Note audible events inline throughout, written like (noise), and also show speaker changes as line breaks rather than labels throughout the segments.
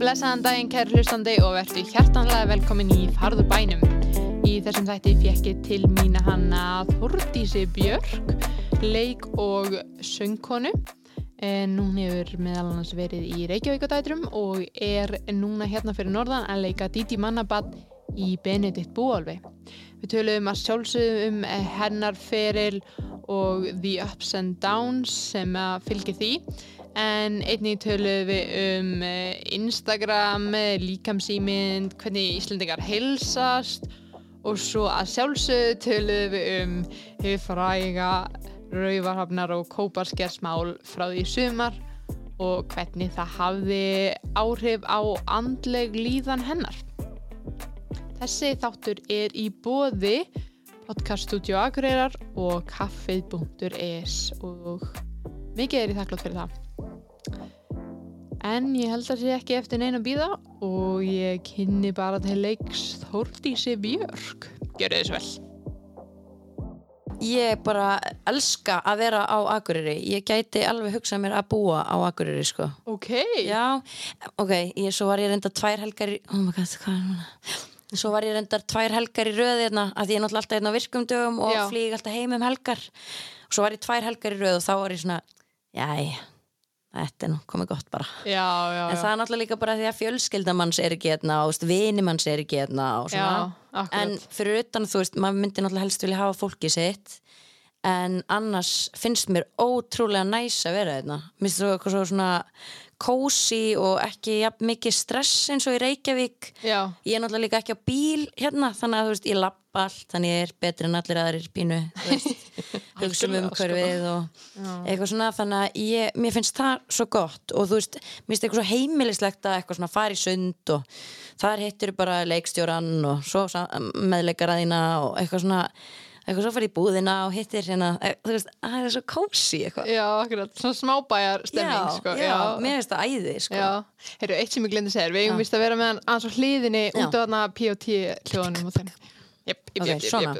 blessaðan daginn kæri hlustandi og verður hjertanlega velkomin í Farður bænum. Í þessum þætti fjekk ég til mína hanna Þordísi Björk, leik og söngkonu. En hún hefur meðal annars verið í Reykjavíkadætrum og er núna hérna fyrir norðan að leika Didi Mannabad í Benedikt Búalvi. Við töluðum að sjálfsögum um hennar feril og the ups and downs sem að fylgja því en einnig töluðum við um Instagram, líkamsýmynd, hvernig Íslandingar heilsast og svo að sjálfsögðu töluðum við um hefur fræga rauvarhafnar og kóparskersmál frá því sumar og hvernig það hafði áhrif á andleg líðan hennar. Þessi þáttur er í bóði podcaststudio Akureyrar og kaffið.is og mikið er ég þakklátt fyrir það. En ég held að sé ekki eftir neina býða og ég kynni bara til leiks Þórdísi Björk. Gjör þessu vel.
Ég bara elska að vera á Akureyri. Ég gæti alveg hugsað mér að búa á Akureyri sko.
Ok.
Já, ok, ég, svo var ég reynda tvær helgar í, oh my god, hvað er núna? Svo var ég reyndar tvær helgar í röð hérna, að ég er náttúrulega alltaf hérna á virkum dögum og flýg alltaf heim um helgar. Og svo var ég tvær helgar í röð og þá var ég svona jæ, þetta er nú komið gott bara.
Já, já,
en það er náttúrulega líka bara því að fjölskyldamanns er ekki hérna og vinimanns er ekki hérna en fyrir utan þú veist, maður myndi náttúrulega helst vilja hafa fólkið sitt en annars finnst mér ótrúlega næs að vera hérna. Minnst þú eitthvað svo svona kósi og ekki jafn mikið stress eins og í Reykjavík.
Já.
ég er náttúrulega líka ekki á bíl hérna þannig að þú veist, ég lappa allt þannig ég er betri en allir aðrir pínu þú veist, (laughs) hugsa um
Algjörlega,
umhverfið og eitthvað svona þannig að ég, mér finnst það svo gott og þú veist, mér finnst eitthvað svo heimilislegt að eitthvað svona fara í sund og þar hittir bara leikstjóran og svo meðleikaraðina og eitthvað svona eitthvað svo fara í búðina og hittir hérna, e, þú veist, að það er svo kósi eitthvað
Já, akkurat. Svona smábæjar stemming,
já,
sko.
já, mér finnst það æði sko.
Já, heyrðu, eitt sem ég glemdi að segja, við eigum
Já.
vist að vera með hann aðeins á hliðinni
Já.
út á þarna P.O.T. hljóðanum og þeim. Jep, jep, jep, jep,
svona,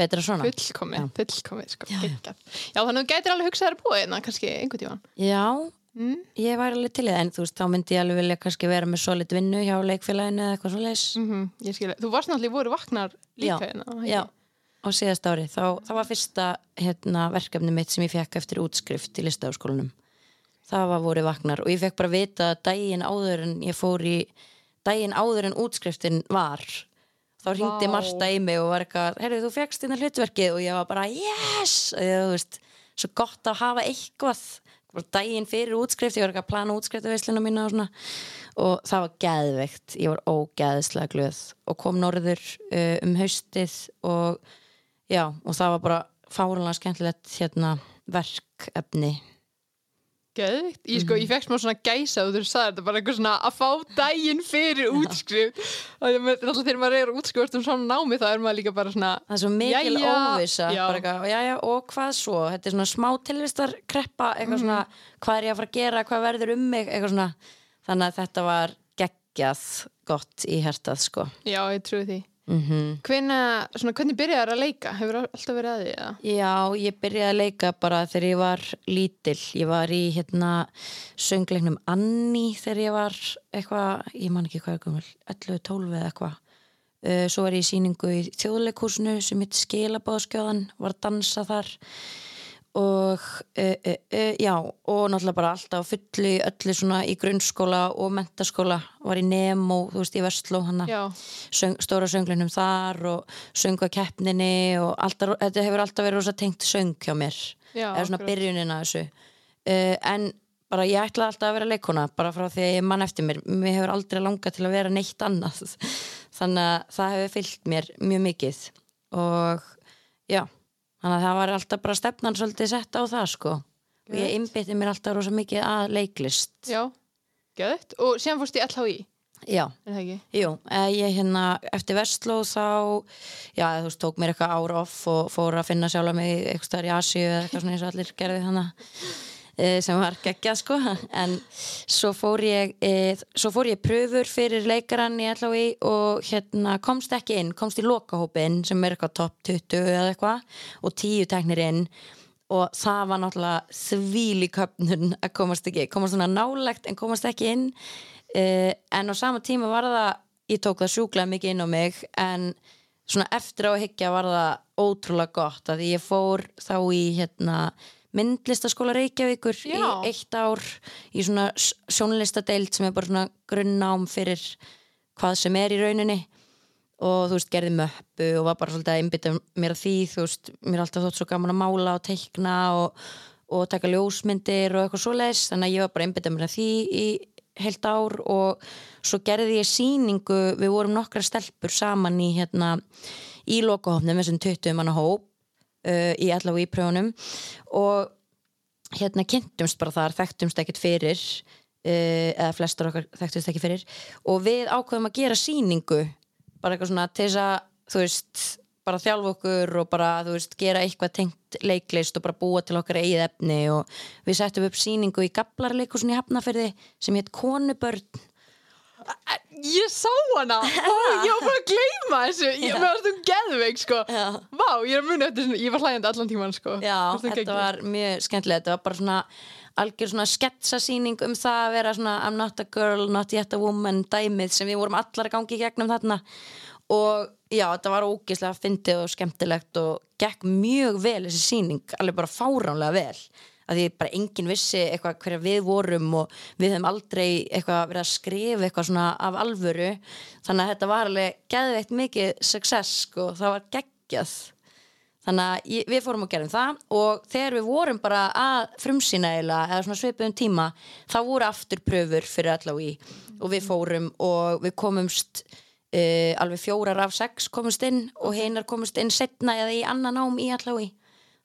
betra svona
fullkomið,
Já.
fullkomið, sko, geggjað. Já, þannig að þú gætir alveg hugsað þér að búa hérna, kannski einhvern tíman.
Já,
Mm.
ég væri alveg til í það en þú veist, þá myndi ég alveg vilja kannski vera með solid vinnu hjá leikfélaginu eða eitthvað svo leis
Mm ég skilja. Þú varst náttúrulega voru vaknar líka
Já,
hérna. ekki?
Já, á síðast ári þá, þá var fyrsta hérna, verkefni mitt sem ég fekk eftir útskrift í listaháskólanum það var voru vaknar og ég fekk bara vita að daginn áður en ég fór í daginn áður en útskriftin var þá hringdi
Vá.
Marta í mig og var eitthvað herru þú fegst hérna hlutverkið? Og ég var bara yes! Ég, þú veist, svo gott að hafa eitthvað. Bara daginn fyrir útskrift, ég var eitthvað að plana útskriftavisluna mína og svona. Og það var geðveikt, ég var ógeðslega glöð og kom norður uh, um haustið og já, og það var bara fárunlega skemmtilegt hérna verkefni
Geðvikt. Ég sko, ég fekk smá svona gæsa og þú sagði þetta bara eitthvað svona að fá daginn fyrir útskrift. Og það náttúrulega þegar maður er útskrift um svona námi þá er maður líka bara svona
það er svo mikil
Jæja,
bara eitthvað, já, já, og hvað svo? Þetta er svona smá tilvistar kreppa eitthvað svona, hvað er ég að fara að gera, hvað verður um mig? Eitthvað svona, þannig að þetta var geggjað gott í hertað sko.
Já, ég trúi því.
Mm
Hvena, svona, hvernig byrjaði það að leika? Hefur alltaf verið að því, eða?
Já, ég byrjaði að leika bara þegar ég var lítil. Ég var í hérna söngleiknum Anni þegar ég var eitthvað, ég man ekki hvað er gömul, 11-12 eða eitthvað. Uh, svo var ég í síningu í þjóðleikúsinu sem hitt Skilabáðskjóðan, var að dansa þar og uh, uh, uh, já, og náttúrulega bara alltaf í öllu svona í grunnskóla og mentaskóla, var í Nemo, þú veist, í Vestló söng, stóra sönglunum þar og söngakeppninni og alltaf, þetta hefur alltaf verið rosa tengt söng hjá mér.
Já.
eða svona byrjunin að þessu. Uh, en bara ég ætla alltaf að vera leikona bara frá því að ég mann eftir mér. Mér hefur aldrei langað til að vera neitt annað. (laughs) Þannig að það hefur fyllt mér mjög mikið. Og já, þannig að það var alltaf bara stefnan svolítið sett á það sko. Og ég einbytti mér alltaf rosa mikið að leiklist.
Já, geðvikt. Og síðan fórst í LHI,
já? Jú, eh, ég hérna eftir Vestló þá, já, þú veist, tók mér eitthvað ára off og fór að finna sjálf mig eitthvað í Asíu eða eitthvað svona eins og allir gerði þannig sem var geggjað sko. En svo fór ég e, svo fór ég pröfur fyrir leikarann í LHI og hérna komst ekki inn. Komst í lokahópin sem er eitthvað topp 20 eða eitthvað og 10 teknir inn. Og það var náttúrulega þvíli köpnun að komast ekki komast svona nálegt en komast ekki inn. Uh, en á sama tíma var það ég tók það sjúklega mikið inn á mig en svona eftir á higgja var það ótrúlega gott að ég fór þá í hérna myndlistaskóla Reykjavíkur
Já.
í eitt ár í svona sjónlistadeild sem er bara svona grunnnám fyrir hvað sem er í rauninni. Og þú veist, gerði möppu og var bara svolítið að einbytta mér að því, þú veist, mér er alltaf þótt svo gaman að mála og teikna og, og taka ljósmyndir og eitthvað svoleiðis. Þannig að ég var bara að einbytta mér að því í heilt ár og svo gerði ég sýningu, við vorum nokkra stelpur saman í hérna í lokahopnum, þessum 20 manna hóp uh, í allavega í prjónum og hérna kynntumst bara þar, þekktumst ekkert fyrir uh, eða flestur okkar þekktumst ekki fyrir og við ákveðum að gera sýningu bara eitthvað svona til þess að þú veist, bara þjálfa okkur og bara, þú veist, gera eitthvað tengt leiklist og bara búa til okkar eigið efni og við settum upp sýningu í Gablarleikusin í Hafnafyrði sem hétt Konubörn
Ég sá hana, Ó, ég var bara að gleyma þessu. Ég var þú geðveik sko. Vá, ég er að muni eftir svona, ég var hlægjandi allan tíman sko.
Já, þetta
geggjuð.
var mjög skemmtilegt þetta var bara svona algjör svona sketsasýning um það að vera svona I'm not a girl, not yet a woman dæmið sem við vorum allar að gangi í gegnum þarna. Og já, þetta var ógislega fyndið og skemmtilegt og gekk mjög vel þessi sýning, alveg bara fáránlega vel að því bara enginn vissi eitthvað hverja við vorum og við hefum aldrei eitthvað verið að skrifa eitthvað svona af alvöru. Þannig að þetta var alveg geðveikt mikið success sko, það var geggjað. Þannig að við fórum og gerum það og þegar við vorum bara að frumsýna eða svona svipuðum tíma þá voru aftur pröfur fyrir allaveg í og við fórum og við komumst uh, alveg fjórar af sex komumst inn og hinnar komumst inn setna eða í annan ám í allaveg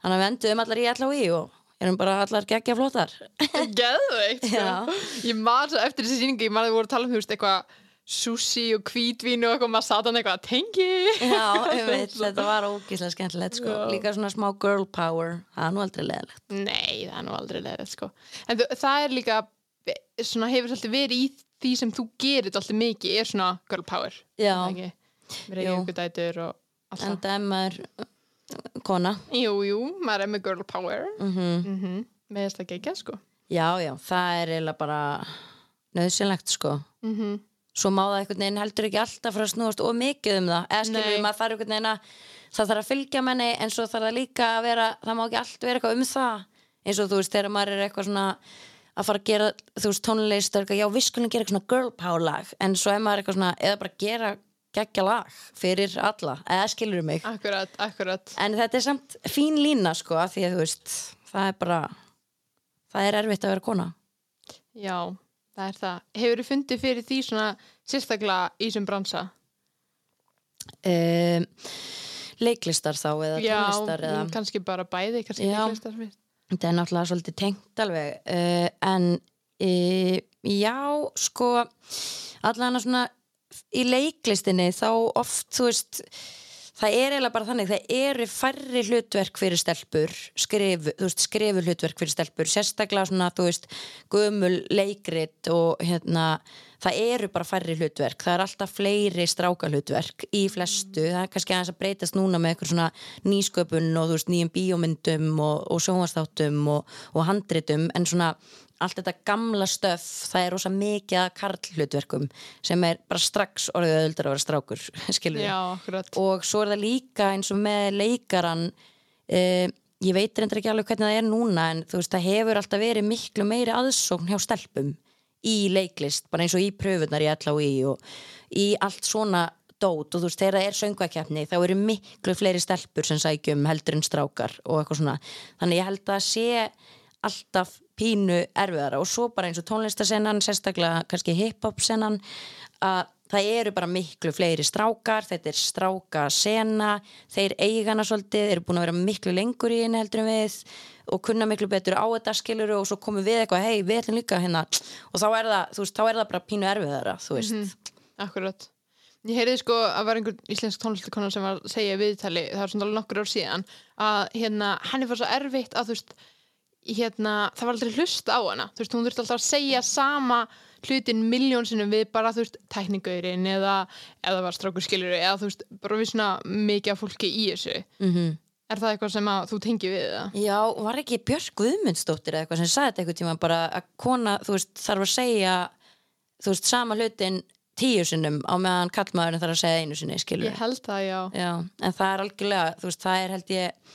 þannig að við enduðum allar í allaveg og erum bara allar geggja flottar (laughs)
Geðveikt sko. Ég man svo eftir þessi sýningu Ég man að við voru að tala um þú veist eitthvað Sushi og hvítvín og eitthvað Maður satan eitthvað að tengi
Já, ég veit, þetta var ógíslega skemmtilegt sko. Líka svona smá girl power það er nú aldrei leðilegt
Nei, það er nú aldrei leðið sko. En það er líka svona hefur svolítið verið í því sem þú gerir alltaf mikið er svona girl power
Já. Jú. en
það
er maður kona.
Jú, jú, maður er með girl power.
Mm
mm Með þess að gegja sko.
Já, já, það er eiginlega bara nöðsynlegt sko.
Mm
svo má það einhvern veginn heldur ekki alltaf fyrir að snúast og mikið um það. Eða skilur
Nei.
við maður þarf einhvern veginn að það þarf að fylgja menni en svo þarf það líka að vera það má ekki allt vera eitthvað um það. Eins og þú veist þegar maður er eitthvað svona að fara að gera þú veist tónlist já við skulum gera eitthvað svona girl power lag. En svo er maður eitthvað svona eða bara gera geggja lag fyrir alla eða skilur mig?
Akkurat, akkurat.
En þetta er samt fín lína sko því að þú veist það er bara það er erfitt að vera kona.
Já, það er það. Hefur þú fundið fyrir því svona sérstaklega í sem bransa?
um, leiklistar þá eða
Já,
tónlistar eða
kannski bara bæði kannski
Já.
leiklistar
þetta er náttúrulega svolítið tengt alveg uh, en uh, já, sko allan að svona í leiklistinni þá oft þú veist það er eiginlega bara þannig, það eru færri hlutverk fyrir stelpur skrif, veist, skrifu hlutverk fyrir stelpur sérstaklega svona, þú veist, gömul leikrit og hérna það eru bara færri hlutverk, það er alltaf fleiri stráka hlutverk í flestu. Það er kannski aðeins að breytast núna með eitthvað svona nýsköpun og þú veist, nýjum bíómyndum og, og sjónvastáttum og, og handritum, en svona allt þetta gamla stöf, það er rosa mikið að karlhlutverkum sem er bara strax orðið öðuldar að vera strákur (laughs) skilur við og svo er það líka eins og með leikaran uh, ég veit reyndar ekki alveg hvernig það er núna en þú veist það hefur alltaf verið miklu meiri aðsókn hjá stelpum í leiklist, bara eins og í pröfunar í LHI og í allt svona dót. Og þú veist þegar það er söngvakeppni þá eru miklu fleiri stelpur sem sækjum heldur en strákar og eitthvað svona. Þannig ég held að sé alltaf pínu erfiðara. Og svo bara eins og tónlistasennan, sérstaklega kannski hip-hop sennan að það eru bara miklu fleiri strákar þetta er stráka sena þeir eigana svolítið, eru búin að vera miklu lengur í henni heldur en við og kunna miklu betur á þetta skiluru og svo komum við eitthvað, hei við ætlum líka hérna og þá er það, veist, þá er það bara pínu erfiðara þú veist,
Akkurat. Ég heyrði sko að var einhver íslensk tónlistakona sem var að segja viðtali, það var svona nokkur ár síðan að hérna, henni var svo erfitt að þú veist, hérna, það var aldrei hlust á hana, þú veist, hún þurfti alltaf að segja sama hlutin miljónsinnum við bara, þú veist, tækningaurinn eða, eða var strákur skilur eða þú veist, bara við svona mikið af fólki í þessu.
mm
Er það eitthvað sem að þú tengi við það?
Já, var ekki Björk Guðmundsdóttir eða eitthvað sem sagði þetta eitthvað tíma bara að kona, þú veist, þarf að segja þú veist, sama hlutin tíu sinnum á meðan kallmaðurinn þarf að segja einu sinni, skilur
Ég held það, já.
Já, en það er algjörlega, þú veist, það er held ég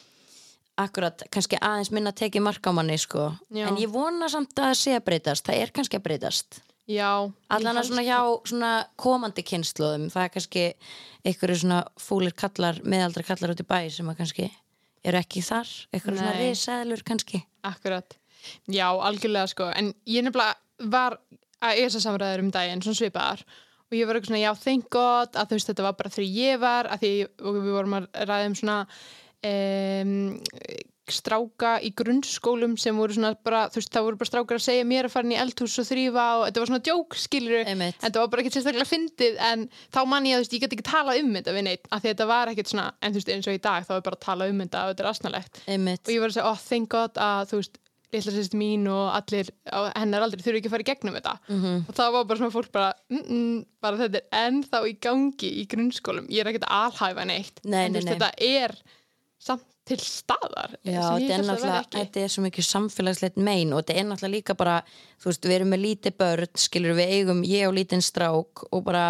akkurat, kannski aðeins minna tekið mark á manni, sko
Já.
en ég vona samt að það sé að breytast það er kannski að breytast
Já.
allan að svona hjá svona komandi kynnslóðum, það er kannski einhverju svona fúlir kallar meðaldra kallar út í bæ sem að kannski eru ekki þar, einhverju svona risaðlur kannski
Akkurat. Já, algjörlega sko. En ég nefnilega var að þessar samræður um daginn, svona svipaðar. Og ég var eitthvað svona, já, thank God að þú veist, þetta var bara þegar ég var, að því við vorum að ræða um svona um, stráka í grunnskólum sem voru svona bara, þú veist, það voru bara strákar að segja mér að fara inn í eldhús og þrýfa og þetta var svona djók, skilur en þetta var bara ekkert sérstaklega fyndið en þá man ég að þú veist, ég get ekki talað um þetta við neitt, af því þetta var ekkert svona, en þú veist, eins og í dag þá er bara að tala um þetta og þetta er asnalegt. Og ég var að segja, oh thank god að þú veist, litla sýst mín og allir hennar aldrei þurfi ekki að fara í gegnum þetta.
Mhm.
og það var bara svona fólk bara, mm -mm, bara þetta er ennþá í gangi í grunnskólum. Ég er ekkert að alhæfa neitt.
Nei,
en
nei,
veist,
nei.
þetta er samt til staðar
Já,
sem ég
þetta er
að
er svo mikið samfélagslegt mein og þetta er náttúrulega líka bara, þú veist, við erum með lítið börn, skilur við eigum, ég og lítinn strák og bara,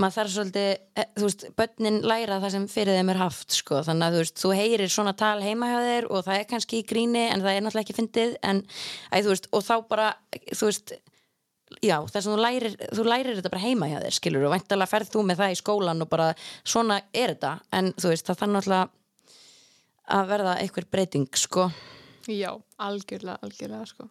maður þarf svolítið, eh, þú veist, börnin læra það sem fyrir þeim er haft, sko, þannig að þú veist, þú heyrir svona tal heima hjá þér og það er kannski í gríni en það er náttúrulega ekki fyndið, en, æ, þú veist, og þá bara, þú veist, já, þess að þú lærir, þú lærir þetta bara heima hjá þér, skilur og væntalega ferð þú með það í skólan og bara, svona er þetta, en þú veist, það þarf náttúrulega að verða einhver breyting sko
Já, algjörlega, algjörlega sko.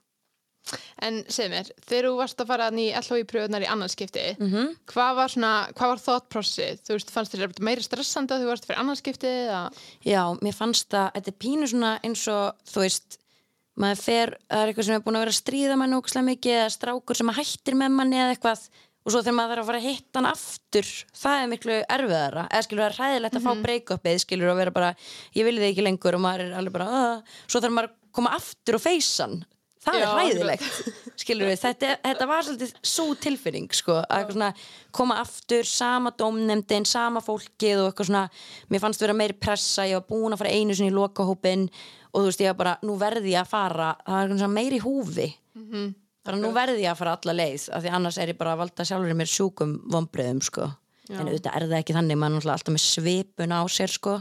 En segð mér, þegar þú varst að fara í LHI pröfunar í annarskipti mm -hmm. hvað var svona, hvað var thought process? Þú veist, fannst þér meiri stressandi að þú varst fyrir annarskipti
já, mér fannst það, þetta er pínu svona eins og, þú veist maður fer, það er eitthvað sem er búin að vera að stríða mann ógslag mikið eða strákur sem hættir með manni eða eitthvað og svo þegar maður þarf að fara að hitta hann aftur það er miklu erfiðara. Eða skilur það er hræðilegt að fá break-upið skilur og vera bara, ég vil þið ekki lengur. Og maður er alveg bara, "Ah." svo þarf maður að koma aftur og feysan það er
Já,
hræðilegt skilur við, þetta, þetta var svolítið svo tilfinning sko, að svona koma aftur, sama dómnefndin sama fólkið og eitthvað svona mér fannst vera meiri pressa, ég var búin að fara einu sinni í lokahópin og þú veist ég var bara nú verði ég að fara, það var meiri húfi.
Mhm.
Þannig að nú verði ég að fara alla leið af því annars er ég bara að valda sjálfur mér sjúkum vombriðum sko, en auðvitað er það ekki þannig maður er alltaf með svipun á sér sko,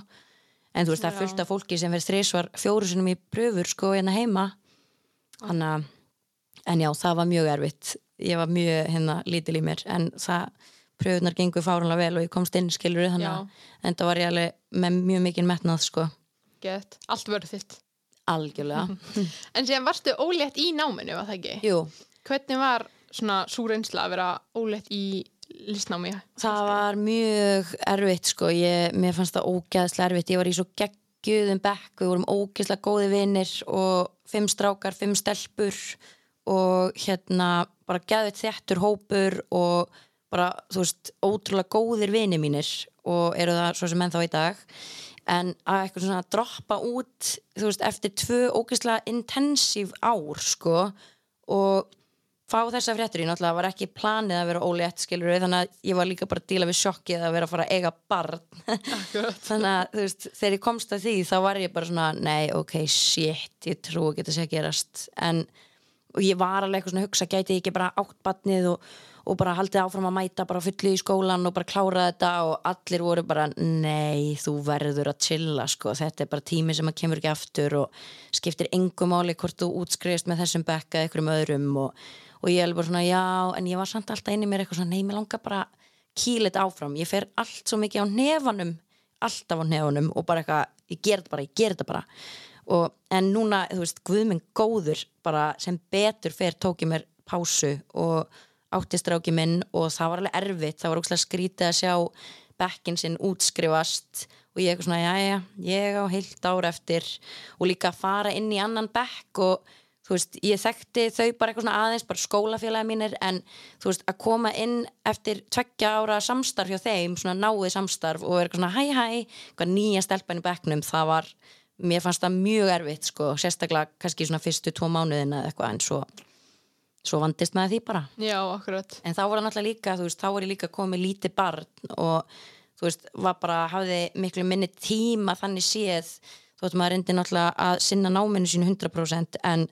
en þú veist það er fullt af fólki sem verður þrísvar fjóru sinum í pröfur sko hérna heima. Þannig að en já, það var mjög erfitt. Ég var mjög hérna lítil í mér en það, pröfunar gengur fárunlega vel og ég komst inn skilur þannig að það var ég alveg með mjög mikið metnað sko,
Gett, allt verður þitt.
Algjörlega. (laughs)
En síðan varstu ólétt í náminu, var það ekki?
jú,
Hvernig var svona svo reynsla að vera ólétt í listnámi?
það var mjög erfitt sko, ég, mér fannst það ógeðslega erfitt, ég var í svo geggjuðum bekk, við vorum ógeðslega góði vinnir og fimm strákar, fimm stelpur og hérna bara geðvitt þettur hópur og bara, þú veist, ótrúlega góðir vinir mínir og eru það svo sem ennþá í dag en að eitthvað svona droppa út þú veist, eftir tvö ógeðslega intensív ár sko og fá þessa fréttur ég náttúrulega var ekki planið að vera ólétt skilur við þannig að ég var líka bara að díla við sjokkið að vera að fara að eiga barn. (laughs) Þannig að þú veist, þegar ég komst að því þá var ég bara svona, nei, ok, shit ég trú ekki að það sé að gerast. En og ég var alveg eitthvað svona að hugsa gæti ég ekki bara átt barnið og, og bara haldið áfram að mæta bara fullu í skólan og bara klára þetta og allir voru bara, nei, þú verður að chilla, sko, þetta er bara tími sem að kemur ekki aftur og skiptir engum máli hvort þú útskrifist með þessum bekka eða einhverjum öðrum. Og, og ég er bara svona, já, en ég var samt alltaf inn í mér eitthvað svona, nei, mér langar bara kýlit áfram, ég fer allt svo mikið á nefanum alltaf á nefanum og bara eitthvað, ég ger þetta bara, ég ger þetta bara. Og, en núna, þú veist, guðminn góður bara sem betur fer tók ég mér pásu og áttistráki minn og það var alveg erfitt. Það var ógslag skrítið að sjá bekkin sinn útskrifast og ég eitthvað svona, jæja, ég á heilt ár eftir. Og líka fara inn í annan bekk og þú veist, ég þekkti þau bara eitthvað svona aðeins bara skólafélagi mínir en þú veist, að koma inn eftir tveggja ára samstarf hjá þeim, svona náið samstarf og vera eitthvað svona hæ hæ, eitthvað nýja stelpan í bekknum, það var mér fannst það mjög erfitt sko, sérstaklega kannski svona fyrstu tvo mánuðina eitthvað en svo, svo vandist maður því bara
Já, akkurat.
en þá var það náttúrulega líka, þú veist, þá var ég líka komið lítið barn og þú veist, var bara, hafði miklu minni tíma þannig séð, þú veist, maður reyndi náttúrulega að sinna náminu sínu 100% en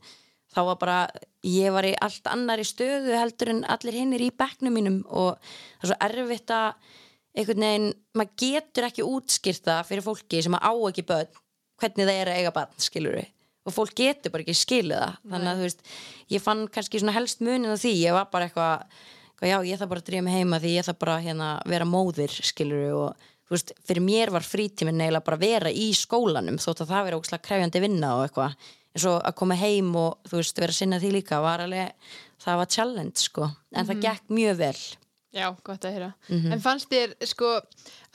þá var bara, ég var í allt annari stöðu heldur en allir hinnir í bekknum mínum og það er svo erfitt að einhvern veginn, maður getur ekki útskýrta fyrir fólki sem á ekki börn hvernig það er að eiga barn, skilur við og fólk getur bara ekki skilið það. Þannig að þú veist, ég fann kannski svona helst munin á því, ég var bara eitthvað já, ég þarf bara að dríja mig heima því ég þarf bara hérna vera móðir, skilur og þú veist, fyrir mér var frítíminn eiginlega bara vera í skólanum þótt að það vera ógslag krefjandi vinna og eitthvað. En svo að koma heim og þú veist, vera að sinna því líka var alveg, það var challenge sko, en það gekk mjög vel
Já, gott að heyra. En fannst þér, sko,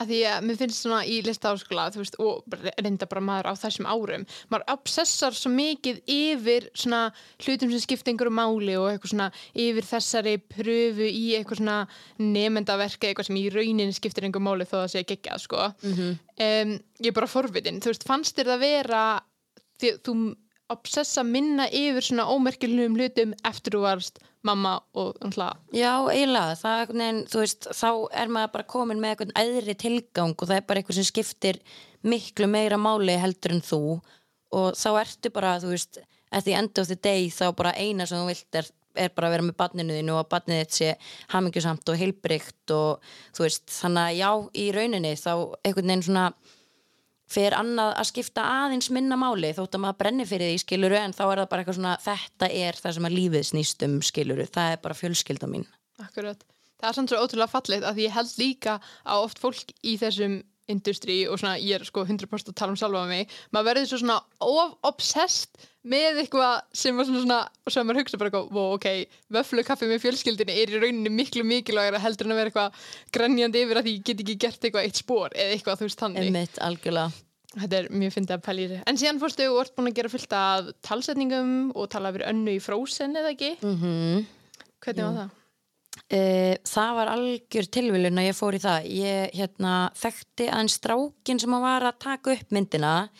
að því að mér finnst svona í listaháskóla, þú veist, og reynda bara maður á þessum árum, maður obsessar svo mikið yfir svona hlutum sem skipta einhverju máli og eitthvað svona yfir þessari pröfu í eitthvað svona nefndaverka, eitthvað sem í rauninni skiptir einhverju máli þó að það sé geggjað, sko. um, ég er bara forvitin, þú veist, fannst þér það vera, því, þú obsessa minna yfir svona ómerkilegum hlutum eftir þú varst mamma og náttúrulega
Já, eiginlega, það er veginn, þú veist, þá er maður bara komin með einhvern æðri tilgang og það er bara eitthvað sem skiptir miklu meira máli heldur en þú. Og þá ertu bara, þú veist, at the end of the day þá bara eina sem þú vilt er, er bara að vera með barninu þínu og að barnið þitt sé hamingjusamt og heilbrygt og þú veist, þannig að já, í rauninni þá einhvern veginn svona fer annað að skipta aðeins minna máli. Þótt að maður brenni fyrir því skiluru en þá er það bara eitthvað svona þetta er það sem að lífið snýst um skiluru það er bara fjölskylda mín.
Akkurat. Það er samt svo ótrúlega fallið að ég held líka að oft fólk í þessum industrí og svona ég er sko 100% að tala um sjálfa mig. Maður verður svo svona of obsessed með eitthvað sem var svona svona sem maður hugsa bara eitthvað, wow, ok vöflukaffi með fjölskyldinni er í rauninni miklu mikilvægara heldur en að vera eitthvað grenjandi yfir að því get ekki gert eitthvað eitt spór eða eitthvað þú veist þannig
einmitt algjörlega
Þetta er mjög fyndið að pæla í þessu. En síðan fórstu og ert búin að gera fullt af talsetningum og tala fyrir önnu í frósen eða ekki?
mm
Hvernig var það?
Uh, það var algjör tilviljun að ég fór í það ég hérna, þekkti að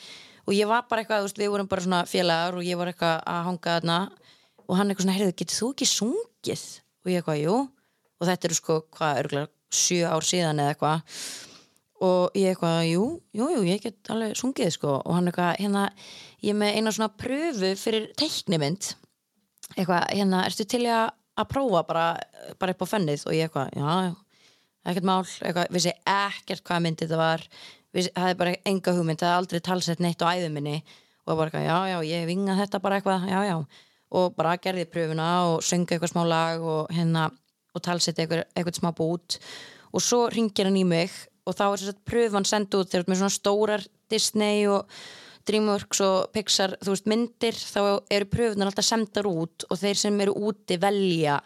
og ég var bara eitthvað, við vorum bara svona félagar og ég var eitthvað að hanga þarna. Og hann eitthvað svona, heyrðu, getur þú ekki sungið? og ég eitthvað, jú. Og þetta eru sko, hvað, örgulega sjö ár síðan eða eitthvað. Og ég eitthvað, jú, jú, jú, ég get alveg sungið sko. Og hann eitthvað, hérna ég með eina svona pröfu fyrir teiknimynd. Eitthvað, hérna, ertu til að að prófa bara, bara upp á fennið? Og ég eitthvað, já, ekkert mál. Eitthvað, vissi ekkert hvað myndi þetta var það er bara enga hugmynd það er aldrei talsett neitt á æðum minni. Og bara já, já, ég vinga þetta bara eitthvað já, já, og bara gerði pröfuna og söngi eitthvað smá lag og hérna, og talsett eitthvað, eitthvað smá bút. Og svo ringir hann í mig og þá er þess að pröfan send út þegar þú ert með svona stórar Disney og Dreamworks og Pixar, þú veist, myndir þá eru pröfunar alltaf sendar út og þeir sem eru úti velja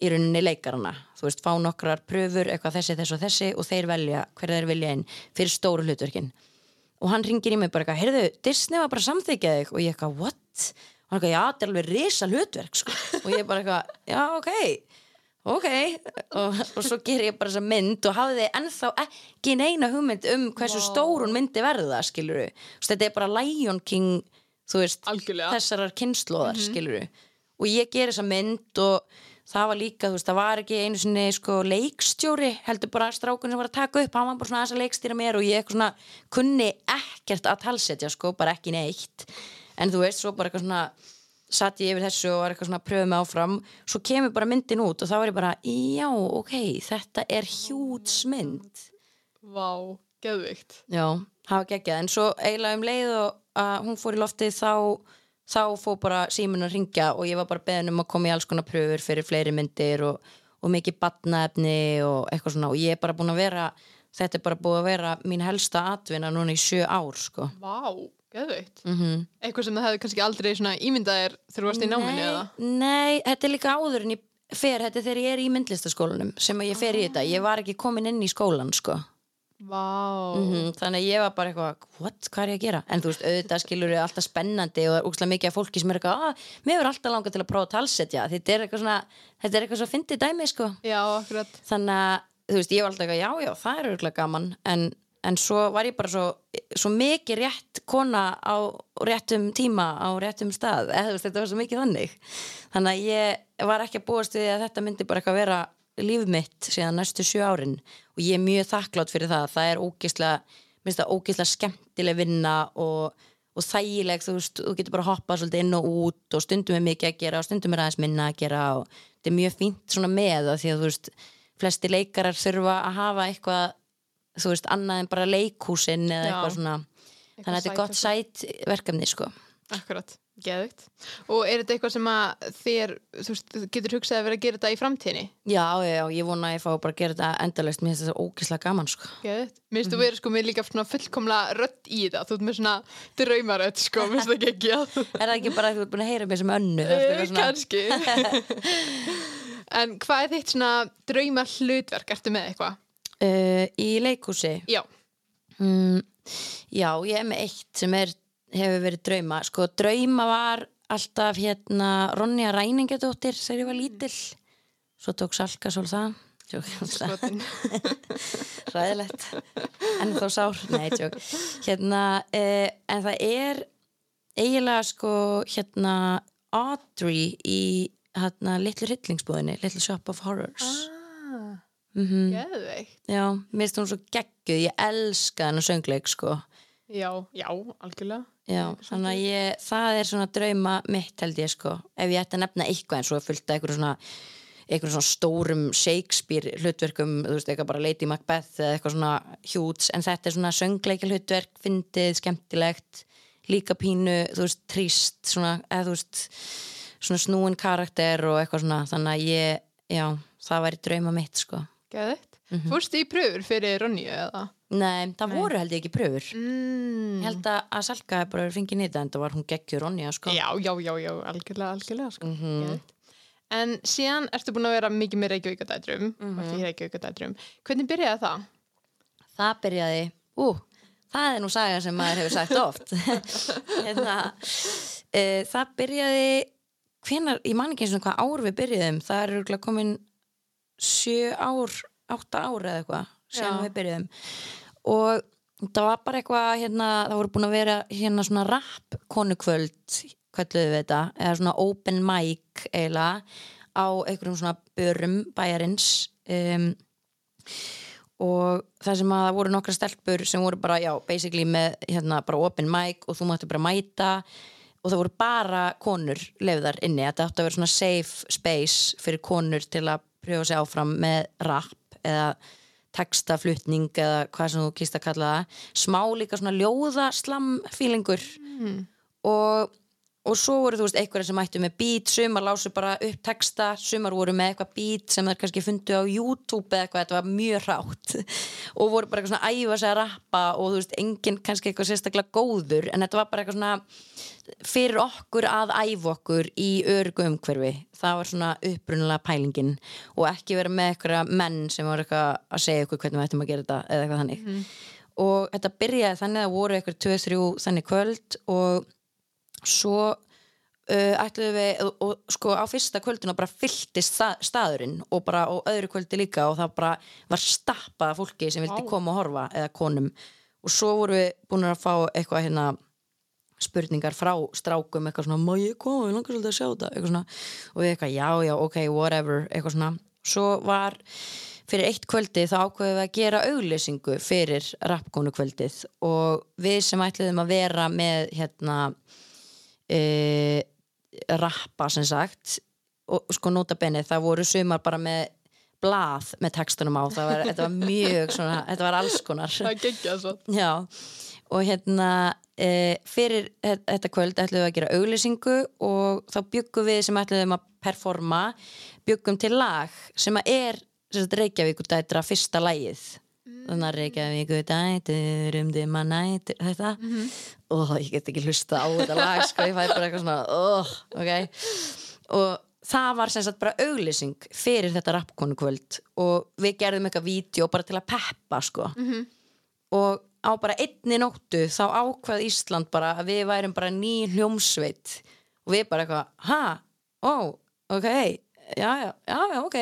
í rauninni leikarana, þú veist, fá nokkrar pröfur, eitthvað þessi, þessi og þessi og þeir velja hverða þeir vilja inn fyrir stóru hlutverkin og hann ringir í mig bara eitthvað, heyrðu, Disney var bara samþykjað þig og ég eitthvað, what? og hann eitthvað, já, þetta er alveg risa hlutverk sko. og ég bara eitthvað, já, ok ok, og, og svo ger ég bara þessa mynd og hafði ennþá ekki neina hugmynd um hversu
Vá.
stór hún myndi verða, skilur þetta er bara Lion King þú veist,
Algjörlega.
þessarar kynnslóðar mm og ég ger þessa mynd og það var líka, þú veist, það var ekki einu sinni sko leikstjóri, heldur bara strákun sem var að taka upp, hann var bara svona aðeins að leikstýra mér og ég svona kunni ekkert að talsetja sko, bara ekki neitt. En þú veist, svo bara eitthvað svona satt ég yfir þessu og var eitthvað svona að pröfa mig áfram. Svo kemur bara myndin út og þá var ég bara já, ok, þetta er hjúts mynd.
Vá, geðvikt.
já, hafa geggjað, en svo eiginlega um leið og að hún fór í loftið þá þá fór bara síminn að ringja og ég var bara beðin um að koma í alls konar pröfur fyrir fleiri myndir og, og mikið batnaefni og eitthvað svona. Og ég er bara búin að vera þetta er bara búið að vera mín helsta atvinna núna í sjö ár sko.
Vá, geðvikt.
mm
Eitthvað sem það hefði kannski aldrei svona ímyndað er þegar þú varst í náminu eða?
Nei, þetta er líka áður en ég fer, þetta þegar ég er í myndlistaskólanum sem að ég fer í þetta, ég var ekki komin inn í skólan sko,
Vá.
mm þannig að ég var bara eitthvað what, hvað er ég að gera? En þú veist, auðvitað skilur er alltaf spennandi og það er úkslega mikið af fólki sem er eitthvað, ah, mér er alltaf langað til að prófa að talsetja, þetta er eitthvað svona þetta er eitthvað svo fyndið dæmi sko.
Já,
þannig að, þú veist, ég var alltaf eitthvað, já, já, það er örgulega gaman. En, en svo var ég bara svo, svo mikið rétt kona á réttum tíma á réttum stað, eða veist, þetta var svo mikið þannig. Þannig að ég var ekki að búast að eitthvað líf mitt síðan næstu sjö árin og ég er mjög þakklátt fyrir það, það er ógislega minnst það ógislega skemmtileg vinna og, og þægileg, þú veist, þú getur bara hoppað svolítið inn og út og stundum er mikið að gera og stundum er aðeins minna að gera og þetta er mjög fínt svona með það því að þú veist, flesti leikarar þurfa að hafa eitthvað, þú veist, annað en bara leikhúsin eða eitthvað svona. Þannig að þetta er gott sæt verkefni sko.
Akkurat, geðvikt. Og er þetta eitthvað sem að þér, þú veist, getur hugsað að vera að gera þetta í framtíðinni?
Já, já, ég vona að ég fá bara að gera þetta endalaust, mér finnst þetta ógislega gaman sko.
Geðvikt. Mér finnst þú verið sko með líka svona fullkomla rödd í það, þú ert með svona draumarödd sko, mér finnst það ekki ekki (laughs)
Er það ekki bara að þú ert búin að heyra mér sem önnu?
að,
svona-
kannski. (laughs) en hvað er þitt svona drauma hlutverk, ertu með eitthvað?
Uh, í leikhúsi
Já,
mm, Já, ég er með eitt sem er, hefur verið drauma. Sko, drauma var alltaf hérna Ronja Ræningadóttir þegar ég var lítil Svo tók Salka sól það (laughs) ræðilegt en þó sár, nei, hérna, uh, en það er eiginlega sko hérna Audrey í hérna litlu hryllingsbúðinni, Little Shop of Horrors.
Ah,
mm
geðvikt.
Já, mér finnst hún svo gegguð, ég elska hennar söngleik sko.
Já, já, algjörlega.
Já, þannig að ég, það er svona drauma mitt held ég sko. Ef ég ætti að nefna eitthvað og fullt af einhverjum svona einhverjum svona stórum Shakespeare hlutverkum, þú veist, eitthvað bara Lady Macbeth eða eitthvað svona hjúts, en þetta er svona söngleikil hlutverk, fyndið, skemmtilegt líka pínu, þú veist, trist svona, eða þú veist svona snúin karakter og eitthvað svona þannig að ég, já, það væri drauma mitt sko.
Geðvikt.
Mhm.
Fórstu í pröfur fyrir Ronju eða?
Nei, það voru held ég ekki pröfur
Mm.
Ég held að, að Salka bara fengið nýta en það var hún geggjur Ronja sko.
Já, já, já, já, algjörlega, algjörlega sko.
Mhm.
Geðveikt. En síðan ertu búin að vera mikið með Reykjavíkadætrum mm. -hmm. Reykjavíkadætrum Hvernig byrjaði það?
Það byrjaði, ú, það er nú saga sem maður hefur sagt oft (laughs) hérna, e, Það byrjaði hvenar, ég man ekki eins og hvað ár við byrjuðum það er örugglega komin sjö ár, átta ár eða eitthvað sem
Já.
við byrjuðum og það var bara eitthvað hérna, það voru búin að vera hérna svona rap konukvöld kölluðu við þetta, eða svona open mic eiginlega á einhverjum svona börum bæjarins. Um, og það sem að það voru nokkra stelpur sem voru bara, já, basically með hérna bara open mic og þú máttu bara mæta. Og það voru bara konur lefðar inni, þetta átti að vera svona safe space fyrir konur til að prjófa sig áfram með rap eða textaflutning eða hvað sem þú kýrst að kalla það smá líka svona ljóðaslam feelingur
Mm.
og, og svo voru þú veist einhverja sem mættu með beat, sumar lásu bara upp texta, sumar voru með eitthvað beat sem þeir kannski fundu á YouTube eða eitthvað, þetta var mjög rátt og voru bara eitthvað svona æfa sig að rappa og þú veist, enginn kannski eitthvað sérstaklega góður en þetta var bara eitthvað svona fyrir okkur að æfa okkur í örgu umhverfi, það var svona upprunalega pælingin. Og ekki vera með eitthvað menn sem voru eitthvað að segja okkur hvernig við ættum að gera þetta eða eitthvað þannig. Og þetta byrjaði þannig að voru eitthvað 2-3 þannig kvöld og svo uh, ætluðum við og, og sko á fyrsta kvöldinu bara fylltist stað, staðurinn og bara á öðru kvöldi líka og það bara var stappað af fólki sem vildi koma og horfa eða konum. Og svo voru við búin að fá eitthvað hérna spurningar frá strákum eitthvað svona, má ég koma, ég langar svolítið að sjá þetta. Eitthvað svona, og við eitthvað, já, já, ok, whatever. Eitthvað svona, svo var fyrir eitt kvöldi þá ákveðum við að gera auglýsingu fyrir rappkónu kvöldið. Og við sem ætluðum að vera með hérna e, rappa sem sagt og sko nota benni, það voru sumar bara með blað með textunum á það var, þetta var mjög svona, þetta var alls konar.
Það geggja svo
Já, og hérna e, fyrir þe- þetta kvöld ætlum við að gera auglýsingu og þá byggum við sem ætlum að performa byggum til lag sem að er sem sagt, Reykjavíkur dætra fyrsta lagið þannig að Reykjavíkur dætur um dimma nætur þetta. Og ég get ekki hlusta á þetta lag sko, ég fæði bara eitthvað svona oh, ok. Og það var sem sagt bara auglýsing fyrir þetta rappkonu kvöld og við gerðum eitthvað vídeo bara til að peppa sko. Og á bara einni nóttu þá ákvað Ísland bara að við værum bara ný hljómsveit. Og við bara eitthvað, ha, ó, ok. Já, já, já, já, ok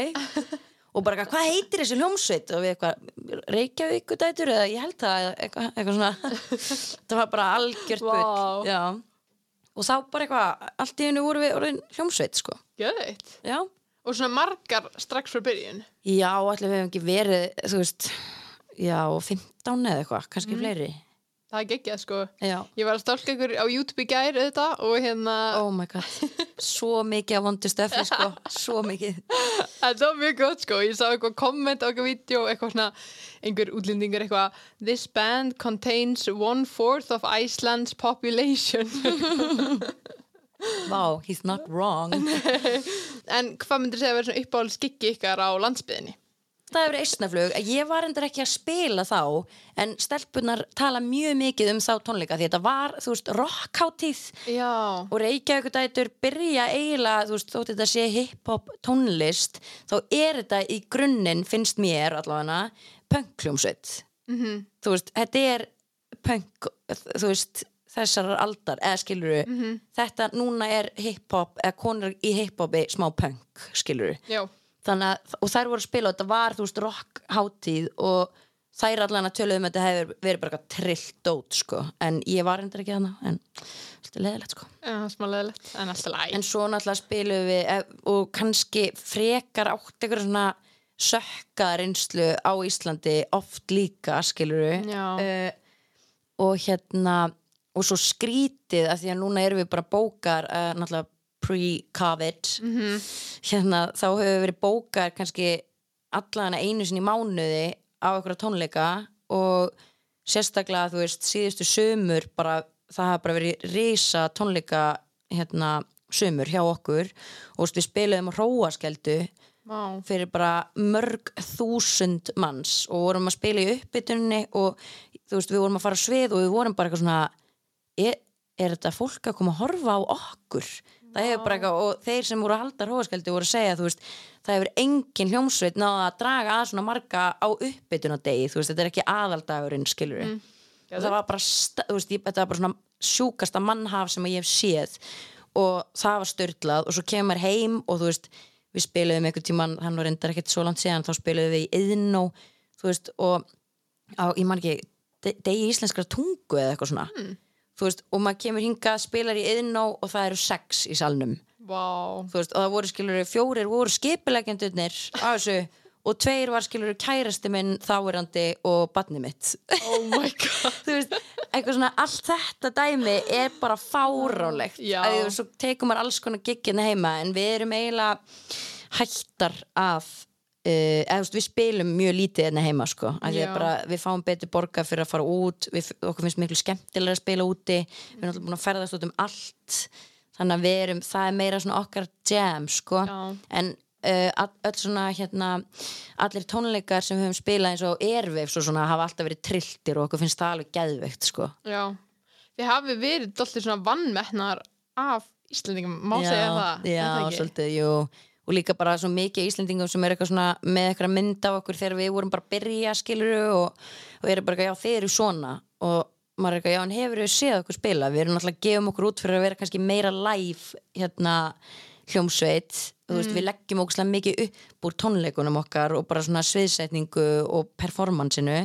(laughs) og bara eitthvað, hvað heitir þessi hljómsveit? Og við eitthvað, Reykjavík dætur eða ég held það, eitthvað, eitthvað svona. (laughs) Það var bara algjört
Vá.
bull og þá bara eitthvað allt í hennu voru við orðin hljómsveit sko,
Geðveikt.
Já.
Og svona margar strax frá byrjun.
Já, allir við hefum ekki verið þú veist, já, 15 eða eitthvað kannski fleiri
það er geggjað sko.
Já.
ég var að stálka ykkur á YouTube í gær auðvitað og hérna,
Oh my god, svo mikið af vondu stöfi sko, (laughs) svo mikið.
Þetta var mjög gott sko. Ég sá eitthvað komment á eitthvað vídeo eitthvað svona, einhver útlendingur eitthvað this band contains one fourth of Iceland's population.
Vá, he's not wrong. (laughs)
En hvað myndir segja að vera svona uppáhald skikki ykkar á landsbyðinni
Það hefur eistnaflug, ég var endur ekki að spila þá en stelpunar tala mjög mikið um þá tónleika því þetta var, þú veist, rockháttíð og Reykjavík dætur byrja eiginlega, þú veist, þótt þetta sé hip-hop tónlist, þá er þetta í grunninn, finnst mér allavega pönkljómsveit.
Mhm.
Þú veist, þetta er pönk, þú veist þessar aldar, eða skilur
Mhm.
þetta núna er hip-hop eða konur í hip-hopi smá pönk skilur
já,
þannig að, og þær voru að spila og þetta var, þú veist, rock hátíð og þær allan að töluðum að þetta hefur verið bara trillt dót, sko. En ég var endur ekki hana, en þetta er leðilegt, sko.
En alltaf læg
en svo náttúrulega spilum við eh, og kannski frekar átt eitthvað svona sökka reynslu á Íslandi oft líka skiluru
Já.
og hérna og svo skrítið að því að núna erum við bara bókar uh, náttúrulega pre-covid
Mhm.
hérna þá hefur verið bókar kannski allan einu sinni mánuði á einhverja tónleika og sérstaklega þú veist síðustu sömur bara það hafa bara verið risa tónleika hérna sömur hjá okkur og við spiluðum á hróaskeldu
Vá.
fyrir bara mörg þúsund manns og vorum að spila í uppbytunni og þú veist, við vorum að fara svið og við vorum bara eitthvað svona er, er þetta fólk að koma að horfa á okkur það hefur bara eitthvað og þeir sem voru að halda hróaskeldi voru að segja þú veist, það hefur engin hljómsveit náða að draga að svona marga á uppbytunadegi, þú veist, þetta er ekki aðaldagurinn skilur mm. það var bara, veist, ég, þetta var bara svona sjúkasta mannhaf sem ég hef séð og það var störtlað og svo kemur heim og þú veist við spiluðum einhvern tíman, hann var reyndar ekkert svo langt síðan þá spiluðum við í Iðnó þú veist, og á, ég man ekki de- degi íslenskra tungu eða eitthvað svona. Þú veist, og maður kemur hingað spilar í Iðnó og það eru sex í salnum. Þú veist, og það voru skilur fjórir voru skipilegjandurnir á þessu og tveir var skilur kærasti minn þáverandi og badni mitt.
Oh my (laughs) god.
þú veist, eitthvað svona allt þetta dæmi er bara fárálegt svo tekum maður alls konar giggina heima en við erum eiginlega hættar að uh, eða, veist, við spilum mjög lítið hérna heima sko, bara við fáum betur borga fyrir að fara út, við, okkur finnst miklu skemmtilega að spila úti, við erum alltaf búin að ferðast út um allt. Þannig að við erum, það er meira okkar jam sko, en uh, öll svona hérna allir tónleikar sem við höfum spilað eins og svona hafa alltaf verið trilltir og okkur finnst það alveg geðveikt sko.
Já. Þið hafi verið doldið svona vannmettnar af Íslandingum, má segja það.
já, svolítið, jú og líka bara svo mikið Íslendingum sem er eitthvað svona með eitthvað mynd af okkur þegar við vorum bara að byrja skiluru og, og eru bara eitthvað, já þið eru svona. Og maður er eitthvað, já en hefur við séð okkur spila? Við erum náttúrulega að gefum okkur út fyrir að vera kannski meira live hérna hljómsveit, þú veist, við leggjum okkur mikið upp úr tónleikunum okkar og bara svona sviðsetningu og performansinu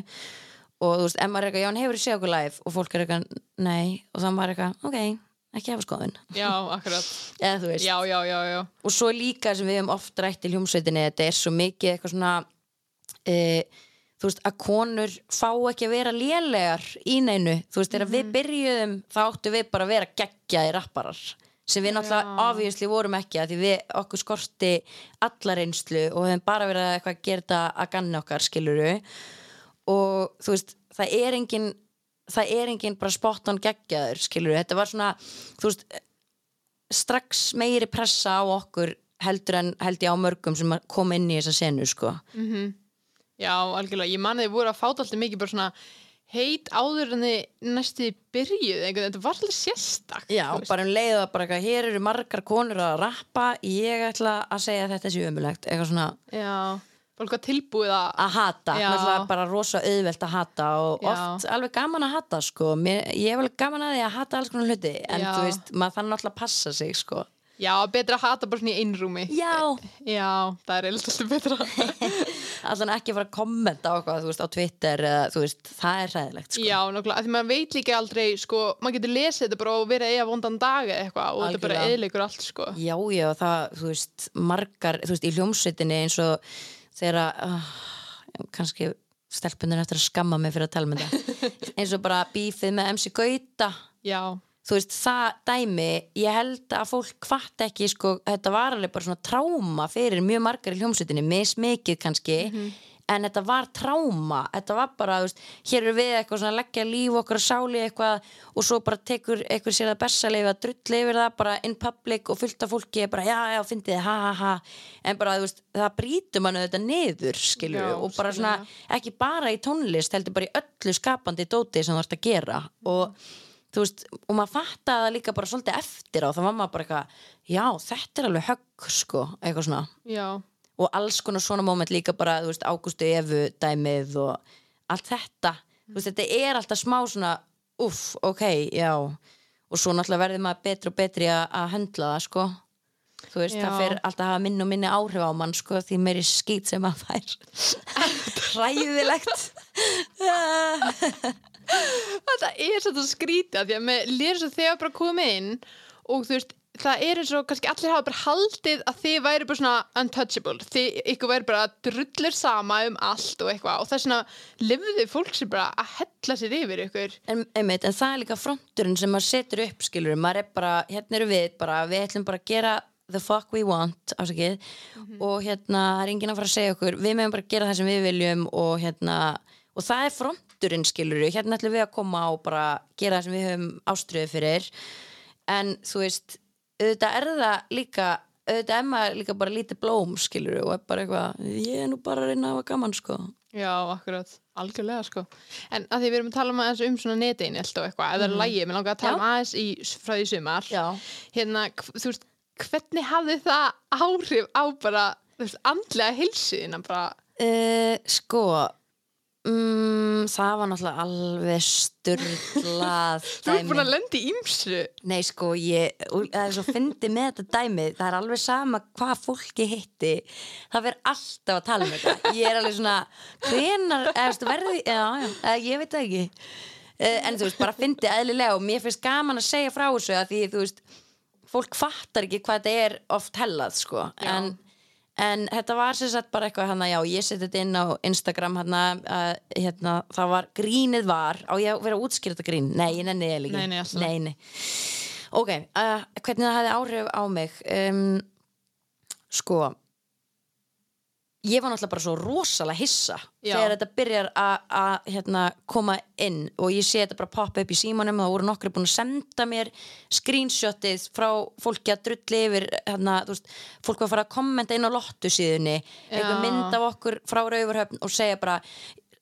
og þú veist, ef maður er eitthvað, já hann hefur séð okkur live? Og fólk er eitthvað, nei. Og þannig maður er eitthvað, ok, ekki hafa skoðun.
Já, akkurat. (laughs)
eða
Já, já, já, já.
og svo líka sem við hefum oft rætt í hljómsveitinni þetta er svo mikið eitthvað svona e, þú veist að konur fá ekki að vera lélegar í neinu, þú veist þegar við byrjuðum þá áttu við bara að vera geggjaði rapparar sem við náttúrulega obviously vorum ekki að því við okkur skorti allar einslu og hefum bara verið að gera þetta að ganna okkar skiluru og þú veist það er engin það er engin bara spot on geggjaður skiluru, þetta var svona veist strax meiri pressa á okkur heldur en held ég á mörgum sem að koma inn í þessa senu sko.
Já, algjörlega. Ég mani þið voru að fáta alltaf mikið bara svona heit áður en þið næstu byrjuð, einhvern þetta var alltaf sérstakt.
Já, bara um leið að bara eitthvað, hér eru margar konur að rappa, ég ætla að segja að þetta sé ömulegt, eitthvað svona
Já, fólk var tilbúið að...
að hata, náttúrulega bara rosa auðvelt að hata og oft alveg gaman að hata sko, Mér, ég hef alveg gaman að því að hata alls konar hluti, en
Já.
þú veist, maður þannig náttúrulega að passa sig sko.
Já, betra að hata bara svona í einrúmi.
Já,
Já, það er alltaf betra. (laughs)
allan ekki fara að kommenta á eitthvað, þú veist, á Twitter eða, þú veist, það er hræðilegt sko.
Já, nákvæmlega, því maður veit líka aldrei, sko, maður getur lesið þetta bara og verið að eiga vondan dag eða eitthvað og þetta bara eðleikur allt, sko.
Já, já, það, þú veist, margar, þú veist, í hljómsveitinni eins og þegar, uh, kannski stelpunir eftir að skamma mig fyrir að tala með þetta. (laughs) Eins og bara bífið með MC Gauta.
Já,
þú veist, það dæmi ég held að fólk fatt ekki sko, þetta var alveg bara svona tráma fyrir mjög margar í hljómsveitinni, mismikið kannski en þetta var tráma þetta var bara, þú veist, hér er við eitthvað svona leggja líf okkar sáli eitthvað og svo bara tekur eitthvað sér að bersaleifi að drull yfir það bara in public og fullt af fólki er bara, já, já, fyndið, ha, ha, ha. En bara, þú veist, það brýtur mann þetta niður, skilur
Já,
og bara svona, ekki bara í tónlist heldur bara í öllu skapandi dóti sem þú ert að gera. Og þú veist, og maður fattaði það líka bara svolítið eftir á, þá var maður bara eitthvað já, þetta er alveg högg, sko eitthvað svona,
já,
og alls konar svona moment líka bara, veist, Ágústu Evu dæmið og allt þetta. Þú veist, þetta er alltaf smá svona uff, ok, já. Og svo náttúrulega verður maður betri og betri að að höndla það, sko. Þú veist,
Já.
það fer alltaf að hafa minni og minni áhrif á mann, sko, því meiri skýt sem maður fær. (laughs) Hræðilegt. (laughs)
Þetta er svona skrítið því að með lýr svo þegar bara komið inn og þú veist það er eins og kannski allir hafa bara haldið að þið væri bara svona untouchable. Þið ykkur væri bara drullir sama um allt og eitthvað og það er svona lifðu fólk sem bara að hella sér yfir ykkur.
En, einmitt, en það er líka fronturinn sem maður setur upp skilur, maður er bara, hérna eru við bara, við ætlum bara að gera the fuck we want ásakið, og hérna það er enginn að fara að segja okkur, við meðum bara að gera það sem við viljum og hérna og það er fronturinn skilur, hérna ætlum við að koma og bara gera það sem við höfum ástriðu fyrir. En þú veist, auðvitað er það líka auðvitað er maður líka bara lítið blóm skilur og er bara eitthvað, ég er nú bara að reyna að hafa gaman sko.
Já, akkurat, algjörlega sko. En að því við erum að tala um aðeins um svona netin og eitthvað, eða mm. lægi, mér langar að tala
Já.
um aðeins í, frá því sumar. Hérna, þú veist, hvernig hafði það áhrif á bara, þú veist, andlega hilsuðina bara,
Uh, sko mm, það var náttúrulega alveg styrlað (laughs)
þú ert búin að lendi ímsu
Nei sko, ég, það er svo fyndi með þetta dæmi, það er alveg sama hvað fólki hitti, það verður alltaf að tala um þetta, ég er alveg svona hvenar, eða verði já, já, ég veit það ekki. En þú veist, bara fyndi eðlilega og mér finnst gaman að segja frá þessu að því, þú veist fólk fattar ekki hvað þetta er oft hellað, sko,
Já.
en En þetta var sem sagt bara eitthvað hérna, já, ég seti þetta inn á Instagram hérna, uh, hérna, það var, grínið var, á ég að vera að útskýra þetta grín? Nei, líka.
Nei, nei, alltaf.
nei, nei. Ok, uh, hvernig það hefði áhrif á mig? Um, sko, ég var náttúrulega bara svo rosalega hissa
Já.
þegar þetta byrjar að- hérna, koma inn og ég sé þetta bara poppa upp í símanum og það voru nokkri búin að senda mér screenshotið frá fólki að drulli yfir hérna, veist, fólk var að fara að kommenta inn á lottu síðunni
Já.
mynd af okkur frá Rauvarhöfn og segja bara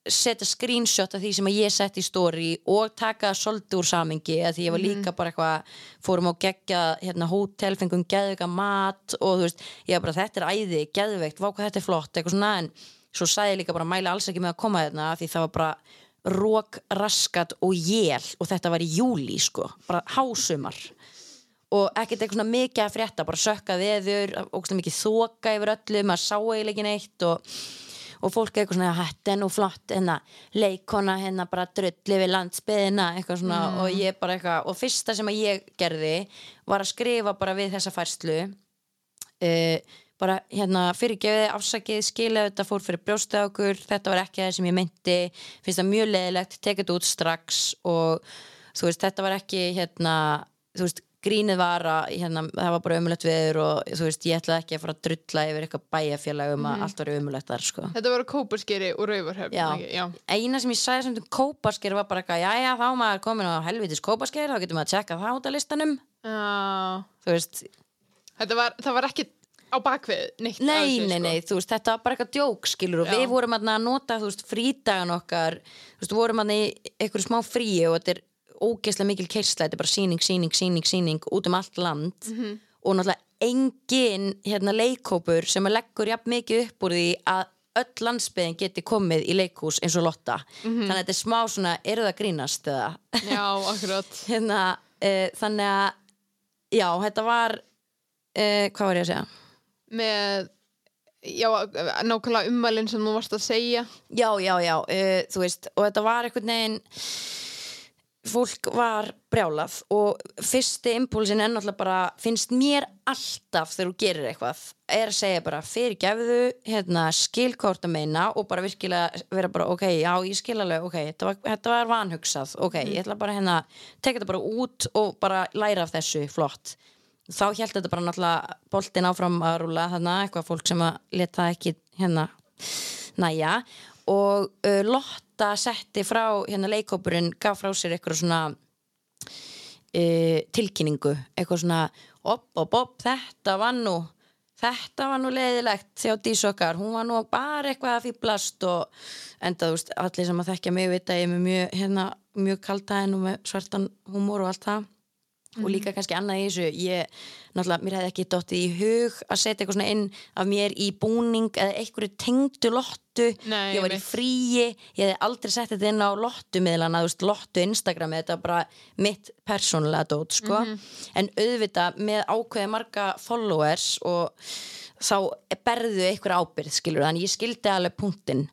setja screenshot af því sem ég sett í story og taka svolítið úr samingi að því ég var líka bara eitthvað fórum á gegja hérna, hótel, fengum geðveika mat og þú veist, ég var bara þetta er æði, geðveikt, vá hvað þetta er flott eitthvað svona en svo sagði ég líka bara mæla alls ekki með að koma hérna því það var bara rók, raskat og jél og þetta var í júli sko, bara hásumar. Og ekkert eitthvað svona mikið að frétta bara sökka veður, ógstlega mikið þoka yfir öllu, maður sá eiginlega ekki neitt og, og fólk eitthvað svona er nú flott, hérna, leikona hérna bara drulli við landsbyðina eitthvað svona. Og ég bara eitthvað og fyrsta sem ég gerði var að skrifa bara við þessa færslu. Uh, bara hérna fyrirgefið, afsakið, skilja þetta fór fyrir okkur, þetta var ekki það sem ég meinti, finnst það mjög leðilegt tekið þetta út strax og þú veist, þetta var ekki hérna þú veist, grínið var að hérna, það var bara ömulegt viður og þú veist, ég ætlaði ekki að fara að drulla yfir eitthvað bæjarfélag um að allt var ömulegt þar sko.
þetta var kóparskeri ekki? já,
eina sem ég sagði sem um kópasker var bara eitthvað, já já þá maður komin á helvitis kópasker, þá getur maður að tjekka það út af listanum
Já.
þú veist,
þetta var, það var ekki á bakvið neitt
Nei,
þessu,
nei,
sko.
nei, þú veist, þetta var bara eitthvað djók, skilur og
Já.
við vorum að nota, þú veist, frídagan okkar þú veist, vorum þarna í einhverju smá fríi og þetta er ógeðslega mikil keisla, þetta er bara síning, síning, síning, síning út um allt land
Mhm.
og náttúrulega engin hérna leikópur sem að leggur jafn mikið upp úr því að öll landsbyðin geti komið í leikhús eins og Lotta
Mhm.
þannig að þetta er smá svona, eru það að grínast eða
já, akkurat (laughs)
hérna, uh, þannig að já, þetta var uh, hvað var ég að segja?
með já, nákvæmlega ummælinn sem þú varst að segja
Já, já, já, uh, þú veist og þetta var einhvern veginn fólk var brjálað og fyrsti impulsin er náttúrulega bara finnst mér alltaf þegar þú gerir eitthvað er að segja bara fyrir gefðu hérna, skilkort að meina og bara virkilega vera bara ok, já ég skil alveg ok, þetta var, þetta var vanhugsað ok, ég ætla bara hérna, teka þetta bara út og bara læra af þessu, flott. Þá held þetta bara náttúrulega boltin áfram að rúla þarna, eitthvað fólk sem að leta ekki hérna næja og uh, Lotta setti frá hérna leikópurinn gaf frá sér eitthvað svona uh, tilkynningu eitthvað svona op, op, op, þetta var nú þetta var nú leiðilegt þjá dísokkar, hún var nú bara eitthvað að fýblast og enda þú veist, allir sem að þekkja mig vita ég er mjög, hérna, mjög kaltaðin og með svartan húmor og allt það og líka kannski annað í þessu ég, náttúrulega, mér hefði ekki dottið í hug að setja eitthvað svona inn af mér í búning eða einhverju tengdu lottu.
Nei,
ég var í fríi, ég hefði aldrei sett þetta inn á lottu miðlana, þú veist, lottu Instagram þetta er bara mitt persónulega dót, sko, en auðvitað með ákveði marga followers og þá berðu einhver ábyrð, skilur, þannig ég skildi alveg punktinn.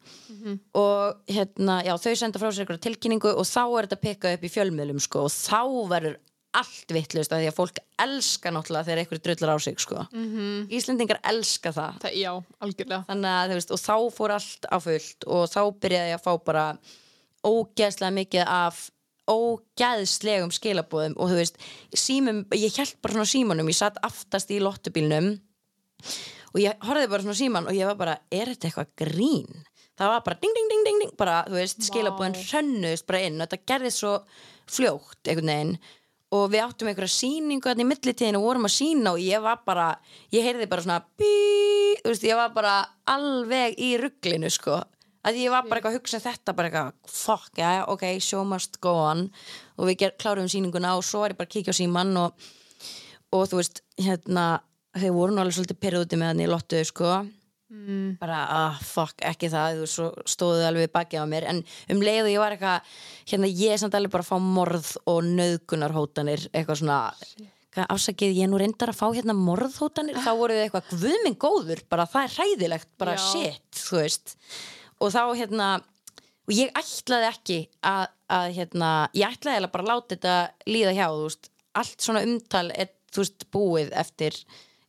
Og hérna, já, þau senda frá sér einhverja tilkynningu og þá er þetta pikkað upp í fjölmiðlum, sko, og þá verður allt vittlust af því að fólk elska náttúrulega þegar einhverju drullar á sig, sko -hmm. Íslendingar elska það
Það, já, algjörlega.
að veist, og þá fór allt á fullt og þá byrjaði ég að fá bara ógeðslega mikið af ógeðslegum skilabóðum og þú veist, símum, ég held bara svona símanum, ég satt aftast í lottubílnum og ég horfði bara svona síman og ég var bara, er þetta eitthvað grín? Það var bara ding, ding, ding, ding, ding bara, þú veist, skilabóðin hrönnuðist bara inn og þetta gerði svo fljótt einhvern veginn og við áttum einhverja sýningu þannig í millitíðinu og vorum að sína og ég var bara, ég heyrði bara svona bí, veist, ég var bara alveg í rugglinu, sko að ég var bara eitthvað að hugsa þetta bara eitthvað, fuck, já, já, ok, show must go on og við ger, klárum sýninguna og svo er ég bara að kíkja á síman og, og þú veist, hérna þau voru alveg svolítið perjóti með hann í lottu, sko
Mm.
bara, ah, fuck, ekki það þú stóðu alveg við bakið á mér en um leið og ég var eitthvað hérna, ég er samt alveg bara að fá morð og nöðgunarhótanir eitthvað svona hvað ásakið, ég nú reyndar að fá hérna morðhótanir, þá voru þið eitthvað guðminn góður, bara það er hræðilegt bara
Já.
shit, þú veist og þá hérna og ég ætlaði ekki að, að hérna, ég ætlaði bara að láta þetta líða hjá, þú veist, allt svona umtal er, þú veist, búið eftir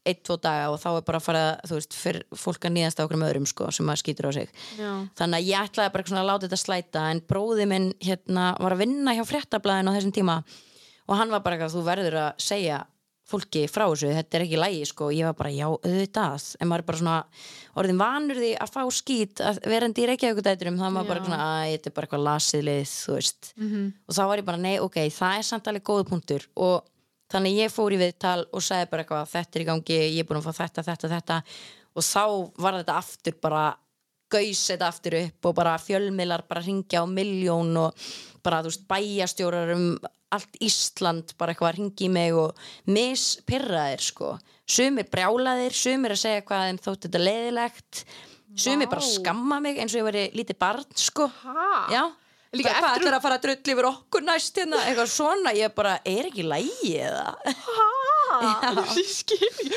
eitt, tvo daga og þá er bara að fara þú veist, fyrir fólk að nýðast á okkur öðrum sko, sem maður skýtur á sig
Já.
þannig að ég ætlaði bara svona að láta þetta slæta en bróði minn hérna var að vinna hjá fréttablaðin á þessum tíma og hann var bara eitthvað, þú verður að segja fólki frá þessu, þetta er ekki lægi sko, og ég var bara, já, auðvitað en maður er bara svona, orðin vanur því að fá skít að verandi í Reykjavíkudæturum þá er maður bara
Já.
svona, að þetta er bara eitthvað lasið lið, þú veist
Mhm.
og þá var ég bara, nei, ok, það er samt alveg góða punktur og þannig ég fór í viðtal og sagði bara eitthvað, þetta er í gangi ég er búin að fá þetta, þetta, þetta. Og þá var þetta aftur bara gaus þetta aftur upp og bara fjölmiðlar bara ringja á miljón og bara, þú veist, bæjastjórar um allt Ísland bara eitthvað að ringi í mig og mispirraðir sko, sumir brjálaðir sumir að segja hvað þeim þótt þetta leðilegt sumir bara skamma mig eins og ég veri lítið barn sko.
Ha?
Já
Líka
hvað
eftir-
að fara að drull yfir okkur næst hérna? Eitthvað svona, ég bara, er ekki lægi eða?
Ha? Ég skil ekki.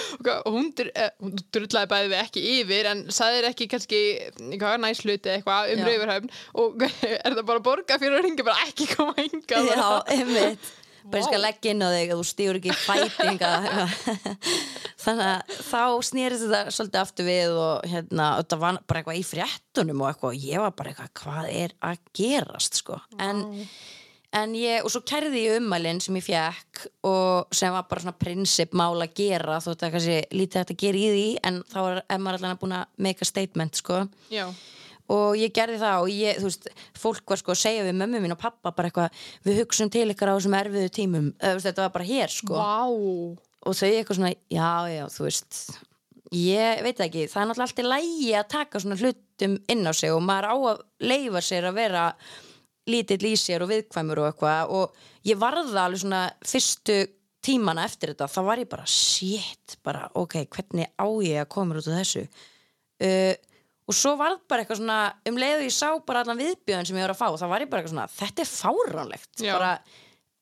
Hún, eh, hún drullaði bæði við ekki yfir en sagðir ekki kannski hluti eitthvað um
Já.
rauðurhöfn og (laughs) er það bara að borga fyrir að ringa bara ekki koma hinga
Já, einmitt bara ég skal leggja inn á þig að þú stýur ekki fætinga (laughs) þannig að þá snýrist þetta svolítið aftur við og hérna, þetta var bara eitthvað í fréttunum og eitthvað, ég var bara eitthvað hvað er að gerast sko? En, en ég, og svo kærði ég ummælinn sem ég fekk og sem var bara svona prinsipmál að gera þótt að kannski lítið hægt að gera í því en þá er, er maður allan búin að make a statement sko.
Já,
og ég gerði það og ég, þú veist, fólk var sko að segja við mömmu mín og pappa bara eitthvað við hugsum til ykkar á þessum erfiðu tímum. Veist, þetta var bara hér sko.
Vá.
Og þau eitthvað svona, já, já, þú veist ég veit ekki, það er náttúrulega alltaf lægi að taka svona hlutum inn á sig og maður á að leifa sér að vera lítill í sér og viðkvæmur og eitthvað. Og ég varða alveg svona fyrstu tímana eftir þetta, þá var ég bara shit, bara ok, hvernig á ég að koma út af þessu? Uh, og svo var bara eitthvað svona um leið og ég sá bara allan viðbjöðin sem ég var að fá þá var ég bara eitthvað svona, þetta er fáránlegt. Bara,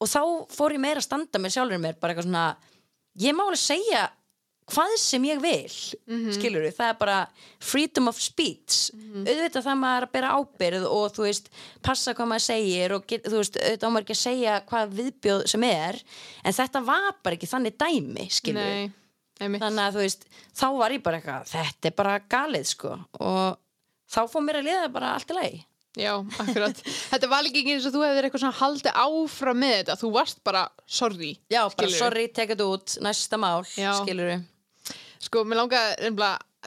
og þá fór ég meira að standa með sjálfur mér bara eitthvað svona, ég má alveg segja hvað sem ég vil. Mm skilur það er bara freedom of speech. Auðvitað það maður að bera ábyrð og þú veist, passa hvað maður segir og get, þú veist, auðvitað maður ekki að segja hvað viðbjóð sem er en þetta var bara ekki þannig dæmi skilur
Nei, einmitt.
þannig að þú veist, þá var ég bara eitthvað þetta er bara galið sko og þá fór mér að liða bara allt í lagi
Já, akkurat. (laughs) Þetta var ekki eins og þú hefðir eitthvað svona haldið áfram með þetta. Þú varst bara sorry.
já, bara
skilurðu.
sorry, teka þetta út, næsta mál
Já.
skilur
Sko, mér langaði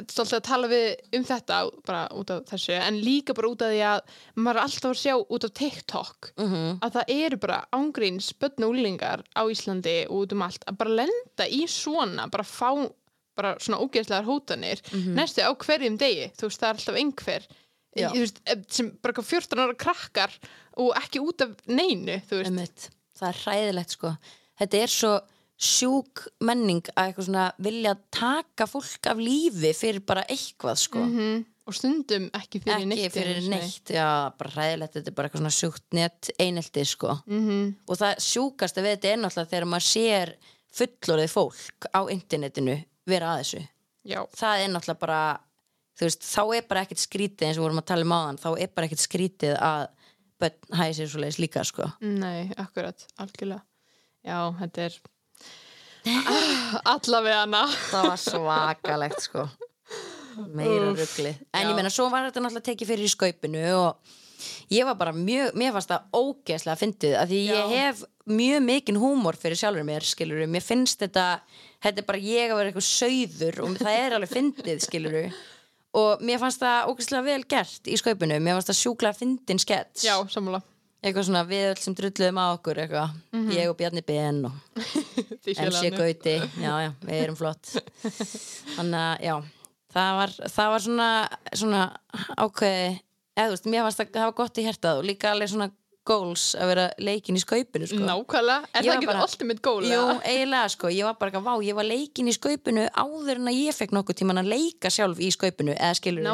stoltið að tala við um þetta bara út af þessu, en líka bara út af því að maður er alltaf að sjá út af TikTok
Mhm.
að það eru bara ángríns börn og úlingar á Íslandi og út um allt að bara lenda í svona, bara fá bara svona ógeðslegar hótanir
Mhm.
næstu á hverjum degi, þú veist, það er alltaf einhver veist, eh, sem bara eitthvað 14 ára krakkar og ekki út af neinu,
það er hræðilegt sko. Þetta er svo sjúk menning að eitthvað svona vilja taka fólk af lífi fyrir bara eitthvað sko
Mhm. og stundum ekki fyrir
ekki
neitt
fyrir
einu sinni.
neitt, já, bara hræðilegt þetta er bara eitthvað svona sjúkt net einelti sko
Mhm.
og það sjúkasta við þetta er náttúrulega þegar maður sér fullorðið fólk á internetinu vera að þessu
Já,
það er náttúrulega bara veist, þá er bara ekkert skrítið eins og vorum að tala um áðan, þá er bara ekkert skrítið að börn hæði sér svo leiðis líka sko
nei, akkurat, algjörlega Já, þetta er allavega hana
það var svakalegt sko. Meira ruggli en
já.
ég meina svo var þetta náttúrulega tekið fyrir í skaupinu og ég var bara mjög mér fannst það ógeðslega fyndið að því ég
Já.
hef mjög mikinn húmor fyrir sjálfur mér skilur mér finnst þetta þetta er bara ég að vera eitthvað sauður og það er alveg fyndið skilur og mér fannst það ógeðslega vel gert í skaupinu. Mér fannst það sjúklega fyndin skets
Já, sammála
eitthvað svona við öll sem drulluðum á okkur eitthvað, ég og Bjarni Ben og (laughs) MC. Gauti, já, já, við erum flott. (laughs) Þannig að, já það var, það var svona, svona ákveði, eða þú veist mér fannst að var gott í hjertað og líka alveg svona goals að vera leikin í skaupinu sko.
Nákvæmlega, er það ekki það ultimate goal?
Jú, eiginlega sko, ég var bara eitthvað, vá, ég var leikin í skaupinu áður en að ég fekk nokkuð tíman að leika sjálf í skaupinu, eða skilur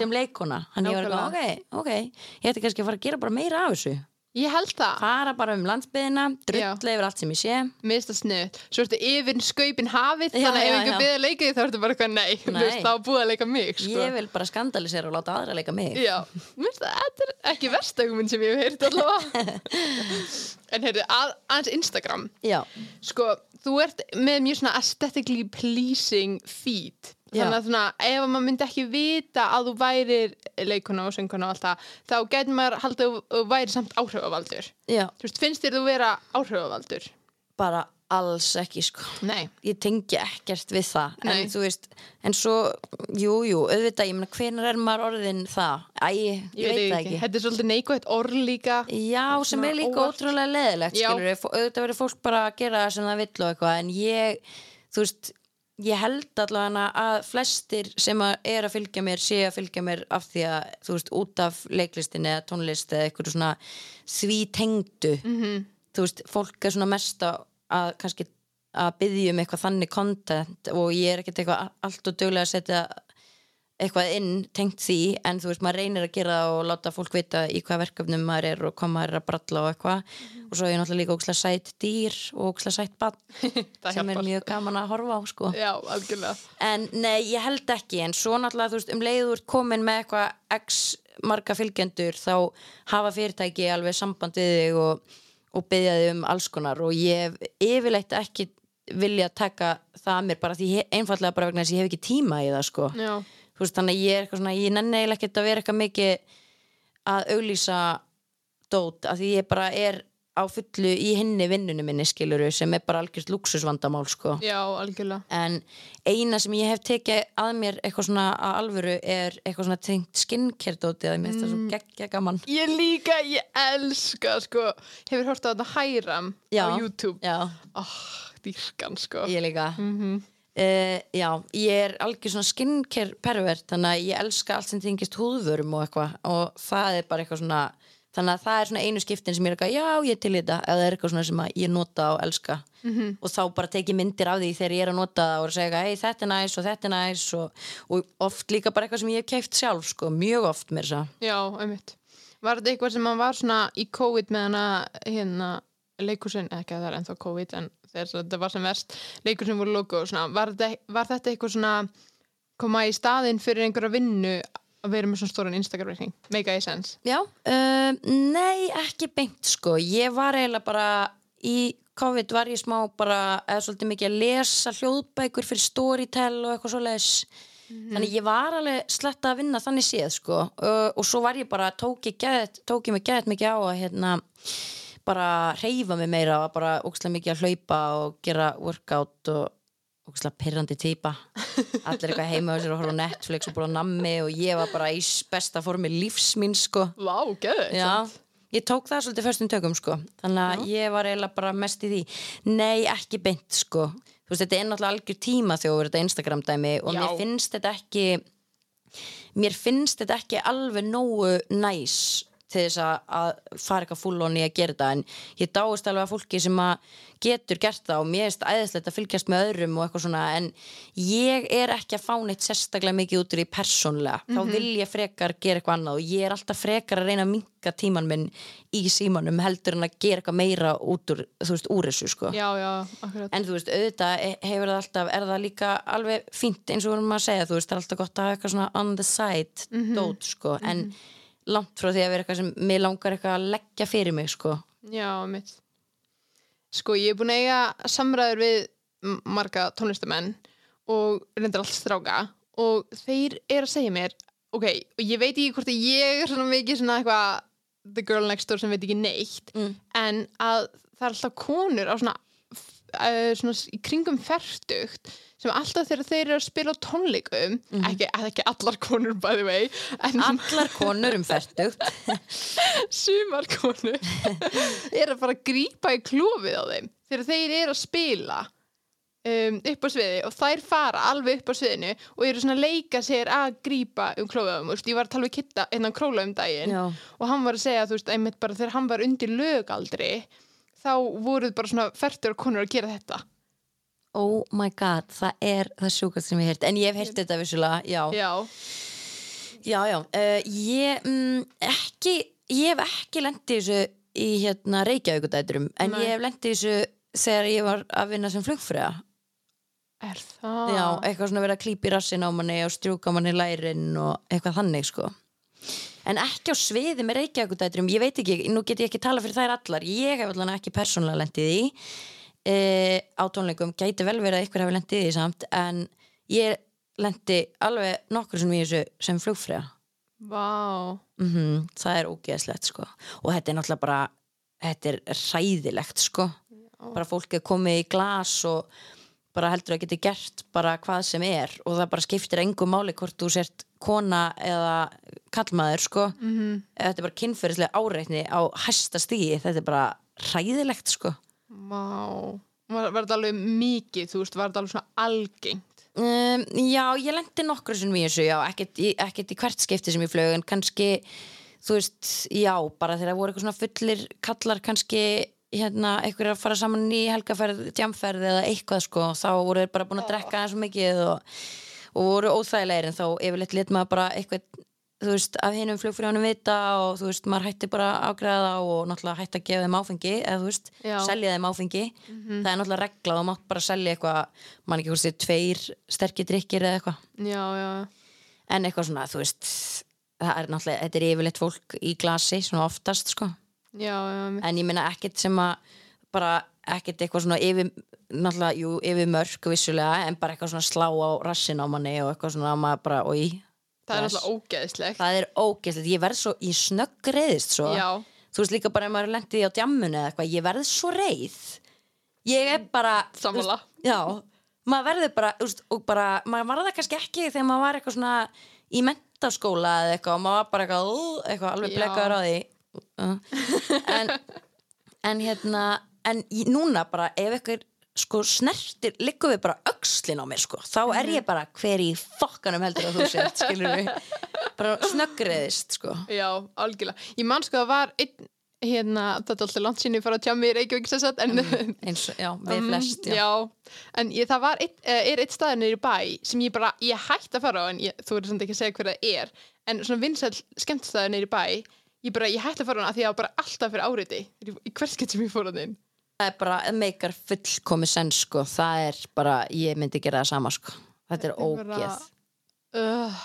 sem leikona, hann ég var eitthvað, ok, ok ég ætti kannski að fara að gera bara meira af þessu
ég held það.
Fara bara um landsbyðina, drulla yfir allt sem ég sé.
Það snuð, svo ertu yfir skaupin hafið
Já,
þannig að ef einhver leika því þá ertu bara eitthvað nei,
Nei.
veist, þá búið að leika mig sko.
ég vil bara skandalisera og láta aðra leika mig.
Já, mér finnst það, þetta er ekki verstauguminn sem ég hef heyrt allavega. (laughs) En heyrðu, að, aðeins Instagram.
Já,
Sko, þú ert með mjög svona aesthetically pleasing feed. Þannig að svona, ef maður myndi ekki vita að þú værir leikona og sönguna og allt það þá getur maður haldið að þú væri samt áhrifavaldur. Þú veist, finnst þér þú vera áhrifavaldur?
bara alls ekki sko.
Nei.
Ég tengi ekkert við það.
Nei.
en þú veist, en svo jú, jú, auðvitað, ég meina hvenær er maður orðin það, æ, ég, veit það ekki.
Þetta er svolítið neikvægt orð líka.
Já, sem er líka
óvart.
ótrúlega leðilegt auðvitað verður fólk bara að gera það sem það vill og eitthvað, en ég þú veist, ég held allavega að flestir sem að er að fylgja mér sé að fylgja mér af því að þú veist, út af leiklistin eða tónlist eða eitthvað svona því tengdu
Mhm.
þú veist, fólk er svona mest að, að kannski að byggja um eitthvað þannig content og ég er ekkert eitthvað allt og dögulega að setja eitthvað inn tengt því en þú veist, maður reynir að gera og láta fólk vita í hvað verkefnum maður er og hvað maður er að bralla og eitthvað. Og svo er ég náttúrulega líka ókslega sætt dýr og ókslega sætt bann (laughs) sem er mjög gaman að horfa á sko.
Já, algjörlega.
En nei, ég held ekki, en svo náttúrulega, þú veist, um leiður komin með eitthvað x marga fylgjendur þá hafa fyrirtæki alveg samband við þig og, og byggja þig um alls konar. Og ég hef yfirleitt ekki vilja taka það að mér bara því einfaldlega bara vegna þess að ég hef ekki tíma í það sko.
Já,
veist, þannig að ég er eitthvað svona, ég nenni eiginlega ekkert að vera eitthvað mikið að auglýsa dót, af því ég bara er á fullu í hinni vinnunum minni skiluru sem er bara algjörst luxusvandamál sko.
Já, algjörlega.
En eina sem ég hef tekið að mér eitthvað svona að alvöru er eitthvað svona tengt skincare dóti að mér finnst það
Mm.
svo geggja gaman.
Ég líka, ég elska, sko. Hefur hort á þetta hæram
Já.
á YouTube?
já,
oh, Dýrkan, sko.
Ég líka.
Mhm.
Uh, já, ég er algjör svona skincare pervert þannig að ég elska allt sem tengist húðvörum og eitthvað. Og það er bara eitthvað svona þannig að það er svona einu skiptin sem ég er eitthvað já, ég til þetta, eða það er eitthvað svona sem ég nota og elska.
Mhm.
og þá bara tek ég myndir af því þegar ég er að nota það og segja, hei, þetta er næs og þetta er næs og, og oft líka bara eitthvað sem ég hef keift sjálf, sko, mjög oft mér þess að
Já, einmitt. Var þetta eitthvað sem var svona í COVID með hana hérna leikursin, ekki að það er ennþá COVID en þegar þetta var sem verst leikursin voru logo og svona, var þetta, var þetta eitthvað svona koma í staðinn fyrir einhverja vinnu að vera með svona stóran Instagram-reikning? Make a sense?
Já, uh, nei, ekki beint sko. Ég var eiginlega bara í COVID var ég smá bara eða svolítið mikið að lesa hljóðbækur fyrir Storytel og eitthvað svo leis þannig ég var alveg sletta að vinna þannig séð sko. Uh, og svo var ég bara, tók ég, get, tók ég mig gett mikið á að hérna bara reyfa mig meira og bara ógslag mikið að hlaupa og gera workout og ógslag pirrandi típa allir eitthvað heima á sér og horfa á Netflix og búin að nammi og ég var bara í besta formi lífsmín sko.
Vá, geðu
Já, ég tók það svolítið fyrstum tökum sko. Þannig að ég var eiginlega bara mest í því. Nei, ekki beint sko. Þú veist, þetta er náttúrulega algjör tíma þegar þetta Instagram dæmi og
Já.
mér finnst þetta ekki mér finnst þetta ekki alveg nógu næs til þess að, að fara eitthvað full on í að gera þetta. En ég dáist alveg að fólki sem að getur gert það og mér finnst æðislegt að fylgjast með öðrum og eitthvað svona en ég er ekki að fá neitt sérstaklega mikið út úr í persónlega þá vil ég frekar gera eitthvað annað og ég er alltaf frekar að reyna að minka tíman minn í símanum heldur en að gera eitthvað meira út úr, þú veist, úr þessu sko.
Já, já,
En þú veist, auðvitað he- hefur það alltaf, er það líka alveg fínt eins og við erum að segja, þú veist, það er alltaf gott að hafa eitthvað svona on the side dót, sko, en langt frá því að vera eitthvað sem mér langar eitthvað að leggja fyrir mig, sko.
Já, mitt Sko, ég er búin að eiga samræður við marga tónlistamenn og reyndar allt stráka og þeir eru að segja mér ok, og ég veit ekki hvort að ég er svona mikið svona eitthvað the girl next door sem veit ekki neitt
Mm.
en að það er alltaf konur á svona, svona í kringum fertugt sem alltaf þegar þeir eru að spila á tónleikum ekki, ekki allar konur by the way
Allar konur um færtugt. (laughs)
sumar konur (laughs) er að fara að grípa í klófið á þeim þegar þeir eru að spila um, upp á sviði og þær fara alveg upp á sviðinu og eru svona að leika sér að grípa um klófið á þeim, ég var að tala við kitta innan króla um daginn
Já.
og hann var að segja, þú veist, einmitt bara þegar hann var undir lögaldri þá voruð bara svona færtur konur að gera þetta
Oh my god, það er það sjúkast sem ég heyrt, en ég hef heyrt þetta vissulega, já.
já,
Já, já, uh, ég, mm, ekki, ég hef ekki lendið þessu í hérna Reykjavíkudæturum, en
Nei.
ég hef lendið þessu þegar ég var að vinna sem flugfræða.
er það
Já, eitthvað svona verið að klípa í rassin á manni og strjúka manni í lærin og eitthvað þannig sko en ekki á sviði með reykjavíkudæturum ég veit ekki, nú get ég ekki tala fyrir þær allar. Ég hef allan ekki persónulega lendið í e, á tónleikum. Gæti vel verið að ykkur hefur lendið í samt en ég lendi alveg nokkur sem í þessu sem flugfræða
Vá,
mm það er ógeðslegt sko. Og þetta er náttúrulega bara þetta er hræðilegt sko. Bara fólk er komið í glas og bara heldur að geti gert bara hvað sem er og það bara skiptir engum máli hvort þú sért kona eða kallmaður sko. -hmm. þetta er bara kynferðislega áreitni á hæsta stígi, þetta er bara hræðilegt sko.
Vá. Var, þetta alveg mikið, þú veist, var þetta alveg svona algengt?
Um, já, ég lendi nokkru sem í þessu, já, ekkert, í- ekkert í hvert skipti sem ég flög, en kannski þú veist, já, bara þegar það voru eitthvað svona fullir kallar kannski hérna, eitthvað að fara saman í helgaferð tjamferð eða eitthvað sko þá voru þeir bara búin að drekka eins og mikið og, og voru óþægilegir en þá yfirleitt lit maður bara eitthvað þú veist, af hinum flugfrjónum vita og þú veist, maður hætti bara ágræða og náttúrulega hætti að gefa þeim áfengi eða þú veist,
Já.
selja þeim áfengi. Það er náttúrulega regla og þú mátt bara selja eitthvað mann ekki hvort þið tveir sterkir drikkir eða eitthvað. En eitthvað svona, þú veist það er náttúrulega, þetta er yfirleitt fólk í glasi svona oftast, sko
já,
en ég meina ekkert sem að bara ekkert eitthvað svona yfir náttúrulega, jú, yfir mörk vissulega en bara eitthvað svona slá á rassin á manni og eitthvað svona að maður bara, oi
Það er alltaf ógeðslegt.
Það er ógeðslegt, ég verð svo, ég snögg reyðist svo,
Já,
þú veist líka bara ef maður lendi á djammunu eða eitthvað, ég verð svo reyð ég er bara veist, já, maður verður bara veist, og bara, maður var það kannski ekki þegar maður var eitthvað svona í mentaskóla eða eitthvað og maður var bara eitthvað, eitthvað alveg blekaður á því. En, (laughs) en hérna en núna bara ef eitthvað sko snertir, liggum við bara öxlin á mér sko, þá er ég bara hver í fokkanum heldur að þú sért, skilur við bara snöggriðist sko.
Já, algjörlega. Ég man sko að var einn hérna, þetta er alltaf langt sinni fara að tjá mig í Reykjavík sem sagt, en
eins og, já, við flest, já,
já. en ég, það var eitt, eh, er eitt staður niður í bæ sem ég bara, ég hætti að fara á en ég, þú verður samt ekki að segja hver það er en svona vinsæll skemmtstaður niður í bæ ég bara, ég hætti að fara hana að því að ég var bara alltaf fyrir áriði í hvers getur sem ég fór hann inn.
Það er bara, það meikar fullkomi senn sko, það er bara, ég myndi gera það sama sko, þetta er ógeð.
Uh,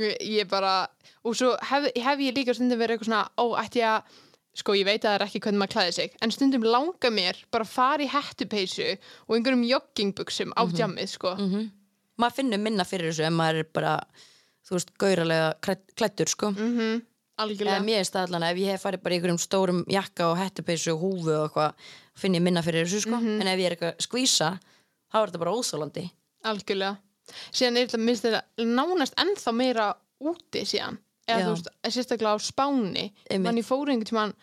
ég, bara og svo hef, hef ég líka stundum verið eitthvað svona ó, ætti ég að sko ég veit að það er ekki hvernig maður klæði sig en stundum langa mér bara að fara í hettupeysu og einhverjum joggingbuxum á djammið sko.
Mm maður finnur minna fyrir þessu en maður er bara, þú veist, gauralega klæddur sko.
Mm
eða
algjörlega
mér er staðlan ef ég hef farið bara í einhverjum stórum jakka og hettupeysu og húfu og eitthvað finn ég minna fyrir þessu sko.
Mhm.
en ef ég er eitthvað að skvísa þá er þetta bara óþólandi
algjörlega. Síðan er þetta minnst þetta nánast ennþá meira úti síðan. Eða þú veist, sérstaklega á Spáni.
Einmitt.
mann ég fór einhvern tímann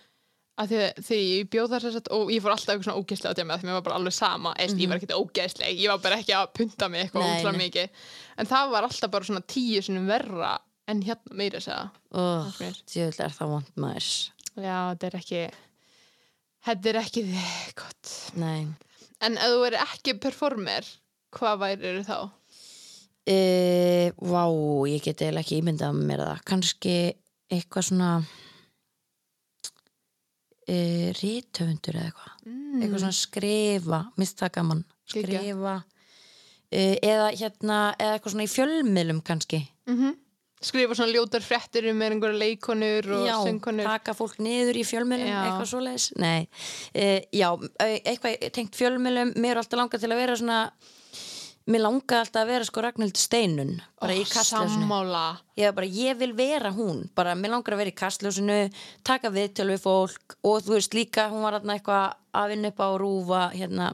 að því að þegar ég bjóð þar sérst og ég fór alltaf eitthvað svona ógeðslega á djamið því mér var bara alveg sama, mm ég var ekkert ógeðsleg ég var bara ekki að punta mig eitthvað
nei.
mikið. En það var alltaf bara svona tíu sinum verra en hérna meira að segja.
Oh, er það vond maður.
Já, þetta er ekki þetta er ekki gott.
Nei.
En ef þú er ekki performer hvað væri þá?
e, Vá, ég get eiginlega ekki ímyndað mér það. Kannski eitthvað svona e, rítöfundur eða eitthvað.
Mm.
eitthvað svona skrifa, mist það gaman.
Geggjað.
skrifa e, eða hérna, eða eitthvað svona í fjölmiðlum kannski.
Mm skrifa svona ljótar fréttir um einhverja leikonur og
já,
söngkonur.
taka fólk niður í fjölmiðlum
Já.
eitthvað svoleiðis. Nei, e, já, eitthvað tengt fjölmiðlum mér er alltaf langað til að vera svona mér langaði alltaf að vera sko Ragnhild Steinun bara í kastljósinu. ég, bara, ég vil vera hún, bara mér langar að vera í kastljósinu taka viðtölu við fólk og þú veist líka, hún var þarna eitthvað að vinna upp á rúfa hérna.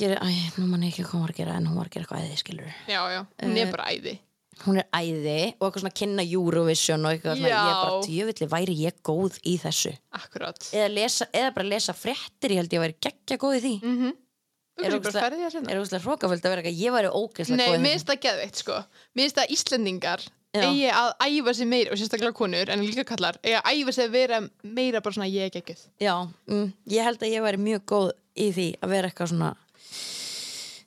Gera, æ, nú mann ekki hvað hún var að gera en hún var að gera eitthvað æði, skilur
já, já, hún
Eh,
er bara æði
hún er æði og eitthvað svona kynna Eurovision og eitthvað svona,
Já.
ég bara, djöfulli, væri ég góð í þessu?
Akkurat.
Eða, lesa, eða bara lesa fréttir, ég held ég væri geggja góð í því.
Mm -hmm.
Er
er
ógeðslega-
bara ferðið að sinna
er úrslega hrókaföld að vera eitthvað, ég væri ógeðslega
nei,
góð í
mér
þessu.
finnst það geðveikt sko. Mér finnst það Íslendingar
Já.
eigi að æfa sig meira og sérstaklega konur en líka kallar eigi að æfa sig að vera meira bara svona ég er geggjuð.
Já, mm, ég held að ég væri mjög góð í því að vera eitthvað svona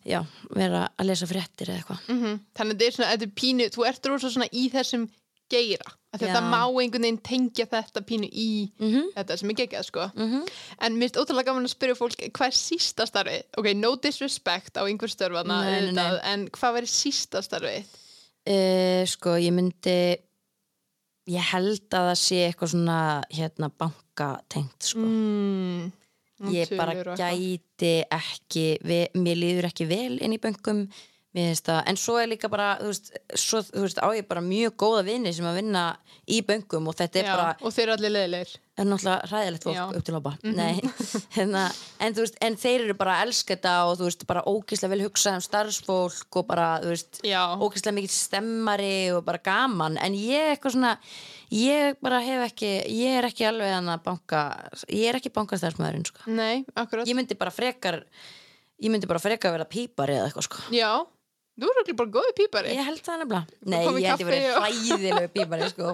já, vera að lesa fréttir eða eitthvað
mm þannig að þetta er svona, þetta er pínu þú ert rosa svona í þessum geira það má einhvern veginn tengja þetta pínu í
Mhm.
þetta sem er geggjað sko
mm
En mér finnst ótrúlega gaman að spyrja fólk hvað er sísta starfið? Ok, no disrespect á einhver störfana,
Nei, nei, nei.
en hvað væri sísta starfið?
uh, Sko, ég myndi ég held að það sé eitthvað svona hérna bankatengt sko.
Mm,
ég bara gæti ekki mér líður ekki vel inn í það, en svo er líka bara þú veist, svo, þú veist, á ég bara mjög góða vini sem að vinna í bönkum og þetta er
Já,
bara
og þeir eru allir leðilegir.
er náttúrulega hræðilegt fólk
Já. Mhm.
upp til hópa Nei, (laughs) hérna, en, veist, en þeir eru bara að elska þetta og þú veist, bara ógislega vel hugsað um starfsfólk og bara, þú veist,
Já,
ógislega mikill stemmari og bara gaman en ég eitthvað svona ég bara hef ekki, ég er ekki alveg að banka, ég er ekki bankastæðsmaðurinn sko.
nei, akkurat.
ég myndi bara frekar ég myndi bara frekar vera pípari eða eitthvað sko.
Já, þú eru allir bara góði pípari.
ég held það nefnilega. Nei, ég held ég verið hræðilegu pípari sko.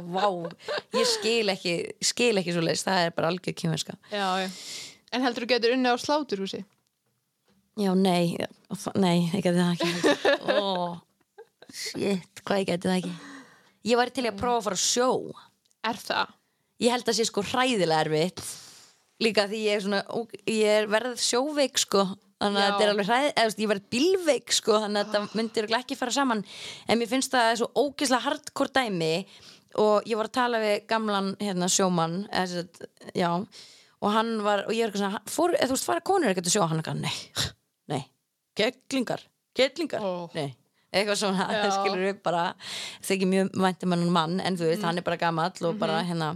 Ég skil ekki skil ekki svo leist, það er bara algjör
já. En heldur þú getur unni á sláturhúsi?
Já, nei, það- nei, ég geti það ekki. Ó, shit, hvað ég geti það ekki? Ég væri til að prófa að fara á sjó.
Er það?
Ég held að sé sko hræðilega erfitt. Líka því ég er svona, ég er verð sjóveik sko Þannig að þetta er alveg hræð, eða ég verð bílveik sko Þannig að þetta myndir örugglega ekki fara saman. En mér finnst það svo ógeðslega hardcore dæmi Og ég var að tala við gamlan hérna, sjómann eða, Já, og hann var Og ég er eitthvað svona, þú veist, fara konur ekkert að sjó Hann er eitthvað, nei, (laughs) nei. Kettlingar, kettlingar
Ó.
Nei, eitthvað svona
Já. (laughs)
skilur við bara, þykir mjög væntum hann mann en þú
Mhm.
veist, hann er bara gamall og bara hérna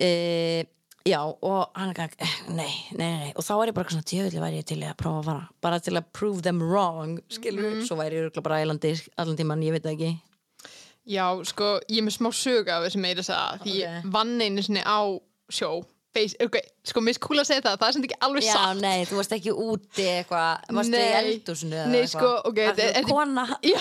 e, já, og hann er ekki nei, nei, nei, nei, og þá er ég bara svona tjöfulli væri ég til að prófa að fara, bara til að prove them wrong, skilur
Mhm.
við svo væri ég bara ælandi allan tíman, ég veit það ekki
Já, sko, ég er með smá sög af þessi meira að segja því
Ok.
ég vann einu sinni á sjó ok, sko, mér er kúla að segja það það er sem ekki alveg
Já,
satt.
nei, þú varst ekki úti eitthvað, varstu í
Nei.
eldúsinu eða
Nei, sko, ok,
kona. (laughs)
Já.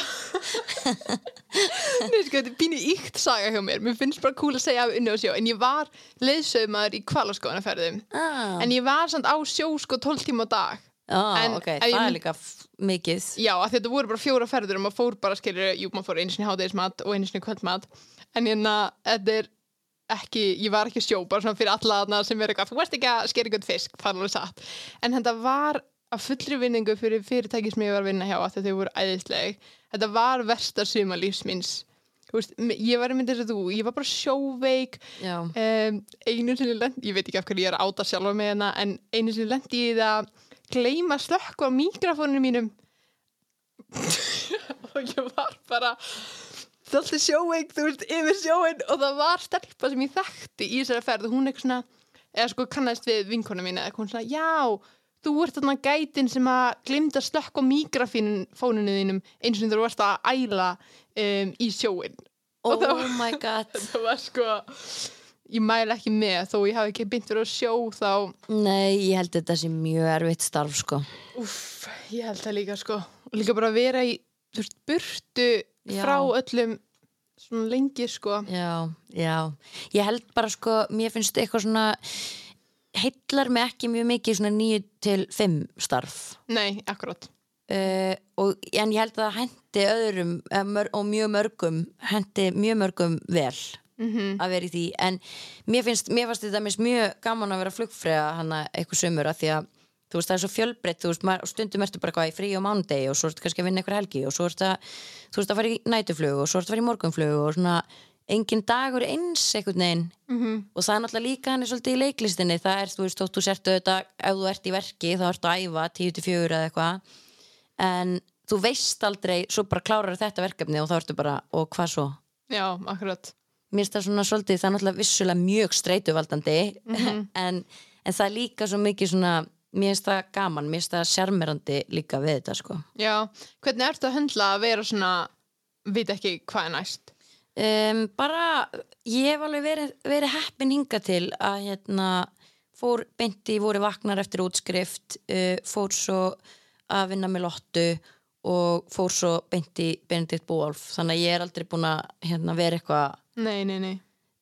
Nei, sko, þetta er pínu íkt saga hjá mér. Mér finnst bara cool að segja af unni á sjó En ég var leiðsögumæður í kvalaskoðanaferðum
ah.
En ég var samt á sjó sko 12 tíma á dag.
Ah,
en
ok,
ef
það
ég
er líka mikið.
Já, þetta voru bara fjóra ferður og maður fór bara skilur, jú, maður fór einu sinni hádegismat og einu sinni kvöldmat. En hérna, þetta er ekki, ég var ekki sjó bara svona fyrir alla þarna sem er eitthvað þú varst ekki að skera ykkur fisk, það er alveg satt. En þetta var að fullri vinningu fyrir fyrirtæki sem ég var að vinna hjá að þau voru æðisleg, þetta var versta sumalífs minns Þú veist, ég var myndið þess að þú, ég var bara sjóveik um, einu sinni lendi, ég veit ekki af hverju ég er áta sjálfa með hérna en einu sinni lendi ég í það að gleyma slökku á mikrofóninu mínum. (laughs) Og ég var bara þalli sjóveik, þú veist, yfir sjóin og það var stelpa sem ég þekkti í þessari ferð og hún eitthvað svona, eða sko kannast við vinkona mín eða eitthvað hún svona, já þú ert þarna gætin sem að glimta slökk á mikrofóninu þínum eins og þú varst að æla um, í sjóin
oh
það
my god. (laughs)
þetta var sko ég mæla ekki með þó ég hafi ekki verið að sjó þá.
Nei, ég held þetta sé mjög erfitt starf sko.
Uff, ég held það líka sko. Og líka bara að vera í þú veist, burtu
Já.
frá öllum svona lengi sko.
Já, já. Ég held bara sko, mér finnst eitthvað svona heillar mig ekki mjög mikið svona nýju til fimm starf.
Nei, akkurat.
Uh, og, en ég held að það hendi öðrum eh, mör, og mjög mörgum hendi mjög mörgum vel
mm
að vera í því. En mér finnst, mér fannst þetta mjög gaman að vera flugfræða hana eitthvað sömur að því að þú veist það er svo fjölbreytt þú veist maður, og stundum ertu bara eitthvað í frí á mánudegi og svo ertu kannski að vinna eitthvað helgi og svo ertu að þú veist að fara í nætuflug og svo ertu að fara í morgunflug og svona engin dagur er eins einhvern veginn.
-hmm.
og það er náttúrulega líka hann svolítið í leiklistinni það er, þú veist, þú sertu þetta ef þú ert í verki þá ertu að æfa 10-4 eða eitthvað. En þú veist aldrei, svo bara klárar þetta verkefni og þá ertu bara, og hvað svo?
já,
Mér finnst það svona svolítið, það er náttúrulega vissulega mjög streituvaldandi. (laughs) En, en það er líka svo mikið svona mér finnst það gaman, mér finnst það sjarmerandi líka við þetta sko.
Já, hvernig ertu að höndla að vera svona veit ekki hvað er næst?
Um, bara, ég hef alveg verið, verið heppin hinga til að hérna fór beinti, voru vaknar eftir útskrift uh, fór svo að vinna með lottu og fór svo beinti Benedikt Búolf þannig að ég er aldrei búin að hérna, vera eitthvað
nei, nei, nei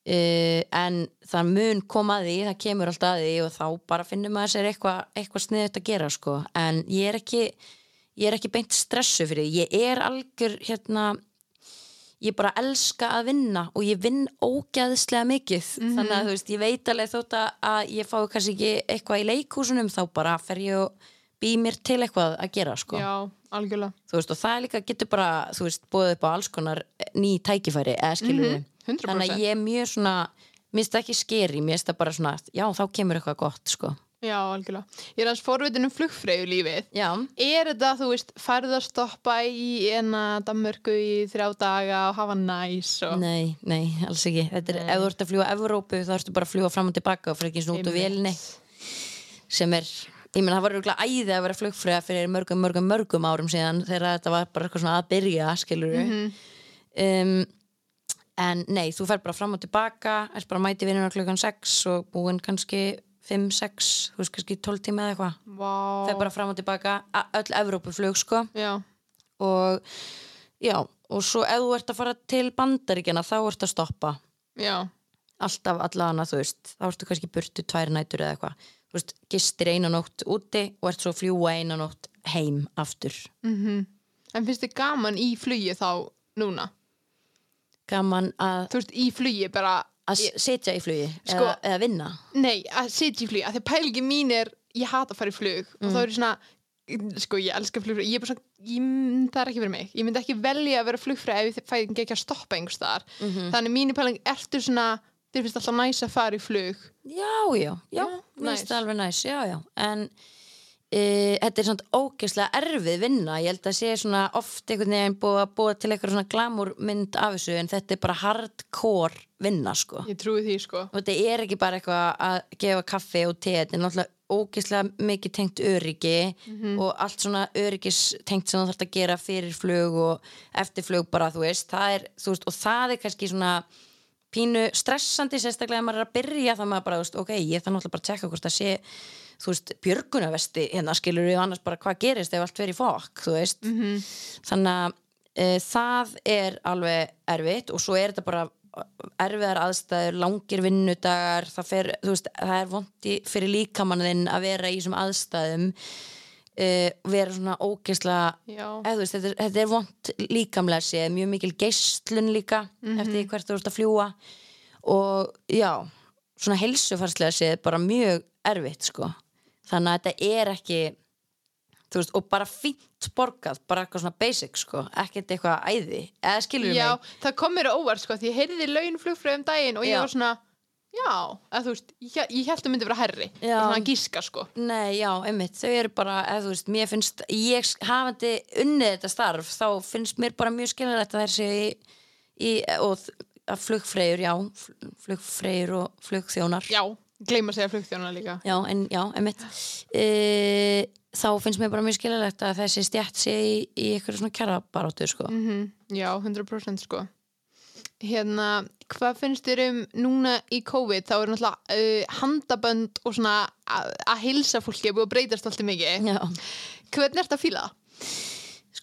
uh, en það mun koma að því það kemur alltaf að því og þá bara finnum maður sér eitthvað eitthva sniðut að gera sko. En ég er ekki ég er ekki beint stressu fyrir því. Ég er algjör hérna ég bara elska að vinna og ég vinn ógæðslega mikið. Þannig að þú veist, ég veit alveg þótt að- ég fái kannski ekki eitthvað í leikhúsunum þá bara fer ég og bý mér til eitthvað að gera sko.
Já, algjörlega.
Veist, og það líka getur bara, þú veist, búið upp á alls konar ný tækifæri, eða skilur við
100%
þannig að ég er mjög svona mér finnst það ekki skeri, mér finnst það bara svona já, þá kemur eitthvað gott, sko.
Já, algjörlega. Ég er hans forvitin um flugfreyju lífið
já,
Er þetta, þú veist, færðu að stoppa í ena Danmörku í þrjá daga og hafa næs og...
nei, nei, alls ekki. Þetta er,
Nei.
ef þú ert að fljúa Evrópu, þá ertu bara að fljúa fram og tilbaka og fyrir ekki svona út
Einmitt.
vélni sem er, ég meina það var örugglega æði að vera flugfræða fyrir mörgum, mörgum, mörgum árum síðan þegar þetta var bara eitthvað svona að byrja skilur við
Mhm.
um, en nei, þú fer bara fram og tilbaka er bara mæti vinnuna klukkan 6 og búin kannski 5, 6 þú veist kannski 12 tíma eða eitthvað.
Vá.
fer bara fram og tilbaka, öll Evrópuflug sko.
Já,
og já, og svo ef þú ert að fara til bandaríkjana þá ert að stoppa.
Já,
alltaf allana, þú veist, þá ertu kannski burtu tvær nætur eða eitthvað, þú veist, gistir eina nótt úti og ert svo að fljúa eina nótt heim aftur.
Mhm. En finnst þið gaman í flugi þá núna?
Gaman að,
Þú veist, í flugi bara
að sitja í flugi
Sko-
eða, eða vinna.
Nei, að sitja í flugi að því pælingi mín er, ég hata að fara í flug og
Mm.
þá er ég svona sko, ég elska flugfræði, ég er bara svona ég, mm, það er ekki fyrir mig, ég myndi ekki velja að vera flugfræði ef ég fæði ekki að stoppa einhvers þar
Mhm.
þannig mínu pæling, ertu svona þér finnst alltaf næs að fara í flug?
Já, já, já, mér finnst það alveg næs já, já, en e, þetta er svona ógeðslega erfið vinna. Ég held að sé svona oft einhvern veginn búið að búa til eitthvað svona glamúrmynd af þessu en þetta er bara hardcore vinna sko.
Ég trúi því sko.
Og þetta er ekki bara eitthvað að gefa kaffi og te, þetta er náttúrulega ógeðslega mikið tengt öryggi og allt svona öryggis tengt sem þú þarfst að gera fyrir flug og eftir flug bara, þú veist, það er þú veist, og það er kannski svona pínu stressandi, sérstaklega ef maður er að byrja þá maður bara, þú veist, ok, ég þarf náttúrulega bara að tjekka hvort það sé, þú veist, björgunavesti hérna skilur við annars bara hvað gerist ef allt verið fokk, þú veist. Þannig að e, það er alveg erfitt og svo er þetta bara erfiðar aðstæður, langir vinnudagar það, fer, veist, það er vondi fyrir líkamannin að vera í þessum aðstæðum uh, vera svona veist, þetta, þetta er vond líkamlega séð mjög mikil geislun líka eftir því hvert þú ert að fljúa og já, svona heilsufarslega séð bara mjög erfitt sko þannig að þetta er ekki veist, og bara fínt borgað bara eitthvað svona basic sko ekkert eitthvað æði, eða skilur
Já,
mig
það kom mér óvart sko því ég heyrði laun flugfröðum daginn og ég
Já.
var svona já, að þú veist, ég, ég held að myndi vera herri
Já.
svona gíska sko
Nei, já, einmitt, þau eru bara, eða þú veist, mér finnst, ég hafandi unnið þetta starf, þá finnst mér bara mjög skiljanlegt að þær séu í, í og að flugfreyjur, já, fl- flugfreyjur og flugþjónar.
Já, gleyma að segja flugþjóna líka
Já, en já, einmitt. E, þá finnst mér bara mjög skiljanlegt að þessi stjætt sé í, í eitthvað svona kjara baróttu, sko.
mm Já, 100% sko Hérna, hvað finnst þér um núna í COVID, þá er náttúrulega uh, handabönd og svona að, að hilsa fólki er búið að breytast alltaf mikið
Já.
Hvernig ert að fíla það?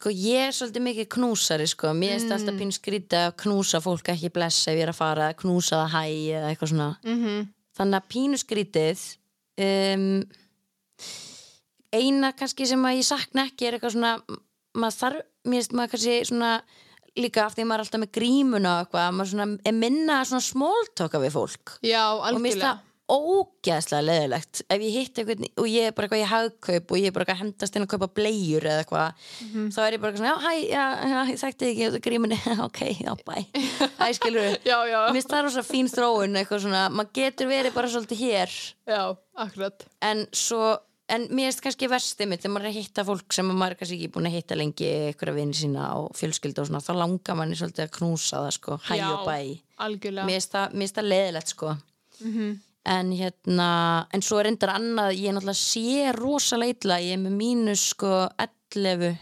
Sko, ég er svolítið mikið knúsari, sko. Mér finnst alltaf pín skrítið að knúsa fólk ekki blessa ef ég er að fara, að knúsa það hæ eða eitthvað svona.
Mm -hmm.
Þannig að pínu skrítið um, eina kannski sem að ég sakna ekki er eitthvað svona maður þarf, mér finnst maður kannski svona líka af því að maður er alltaf með grímuna og eitthvað, maður svona er minna svona smóltoka við fólk.
Já, algjörlega
það ógeðslega leðilegt ef ég hitt einhvern og ég er bara eitthvað í hagkaup og ég er bara eitthvað að hendast inn að kaupa bleiur eða eitthvað, þá er ég bara eitthvað svona já, hæ, já, já, ég þekkti ekki grímunni, (laughs) ok, já, bæ. Hæ, skilur við Mér finnst það rosa fín þróun eitthvað svona, maður getur verið bara svolítið hér.
Já, akkurat.
En svo, en mér finnst kannski versti mitt þegar maður er að hitta fólk sem maður er kannski ekki búin að hitta lengi, einhverja vini sína og fjölskylda og svona, þá langar manni svolítið að knúsa það sko, hæ
Já.
og bæ.
Algjörlega.
Mér finnst það, leðilegt sko.
Mhm.
En hérna, en svo er reyndar annað, ég er náttúrulega sé rosalega illa, ég er með mínus sko 11,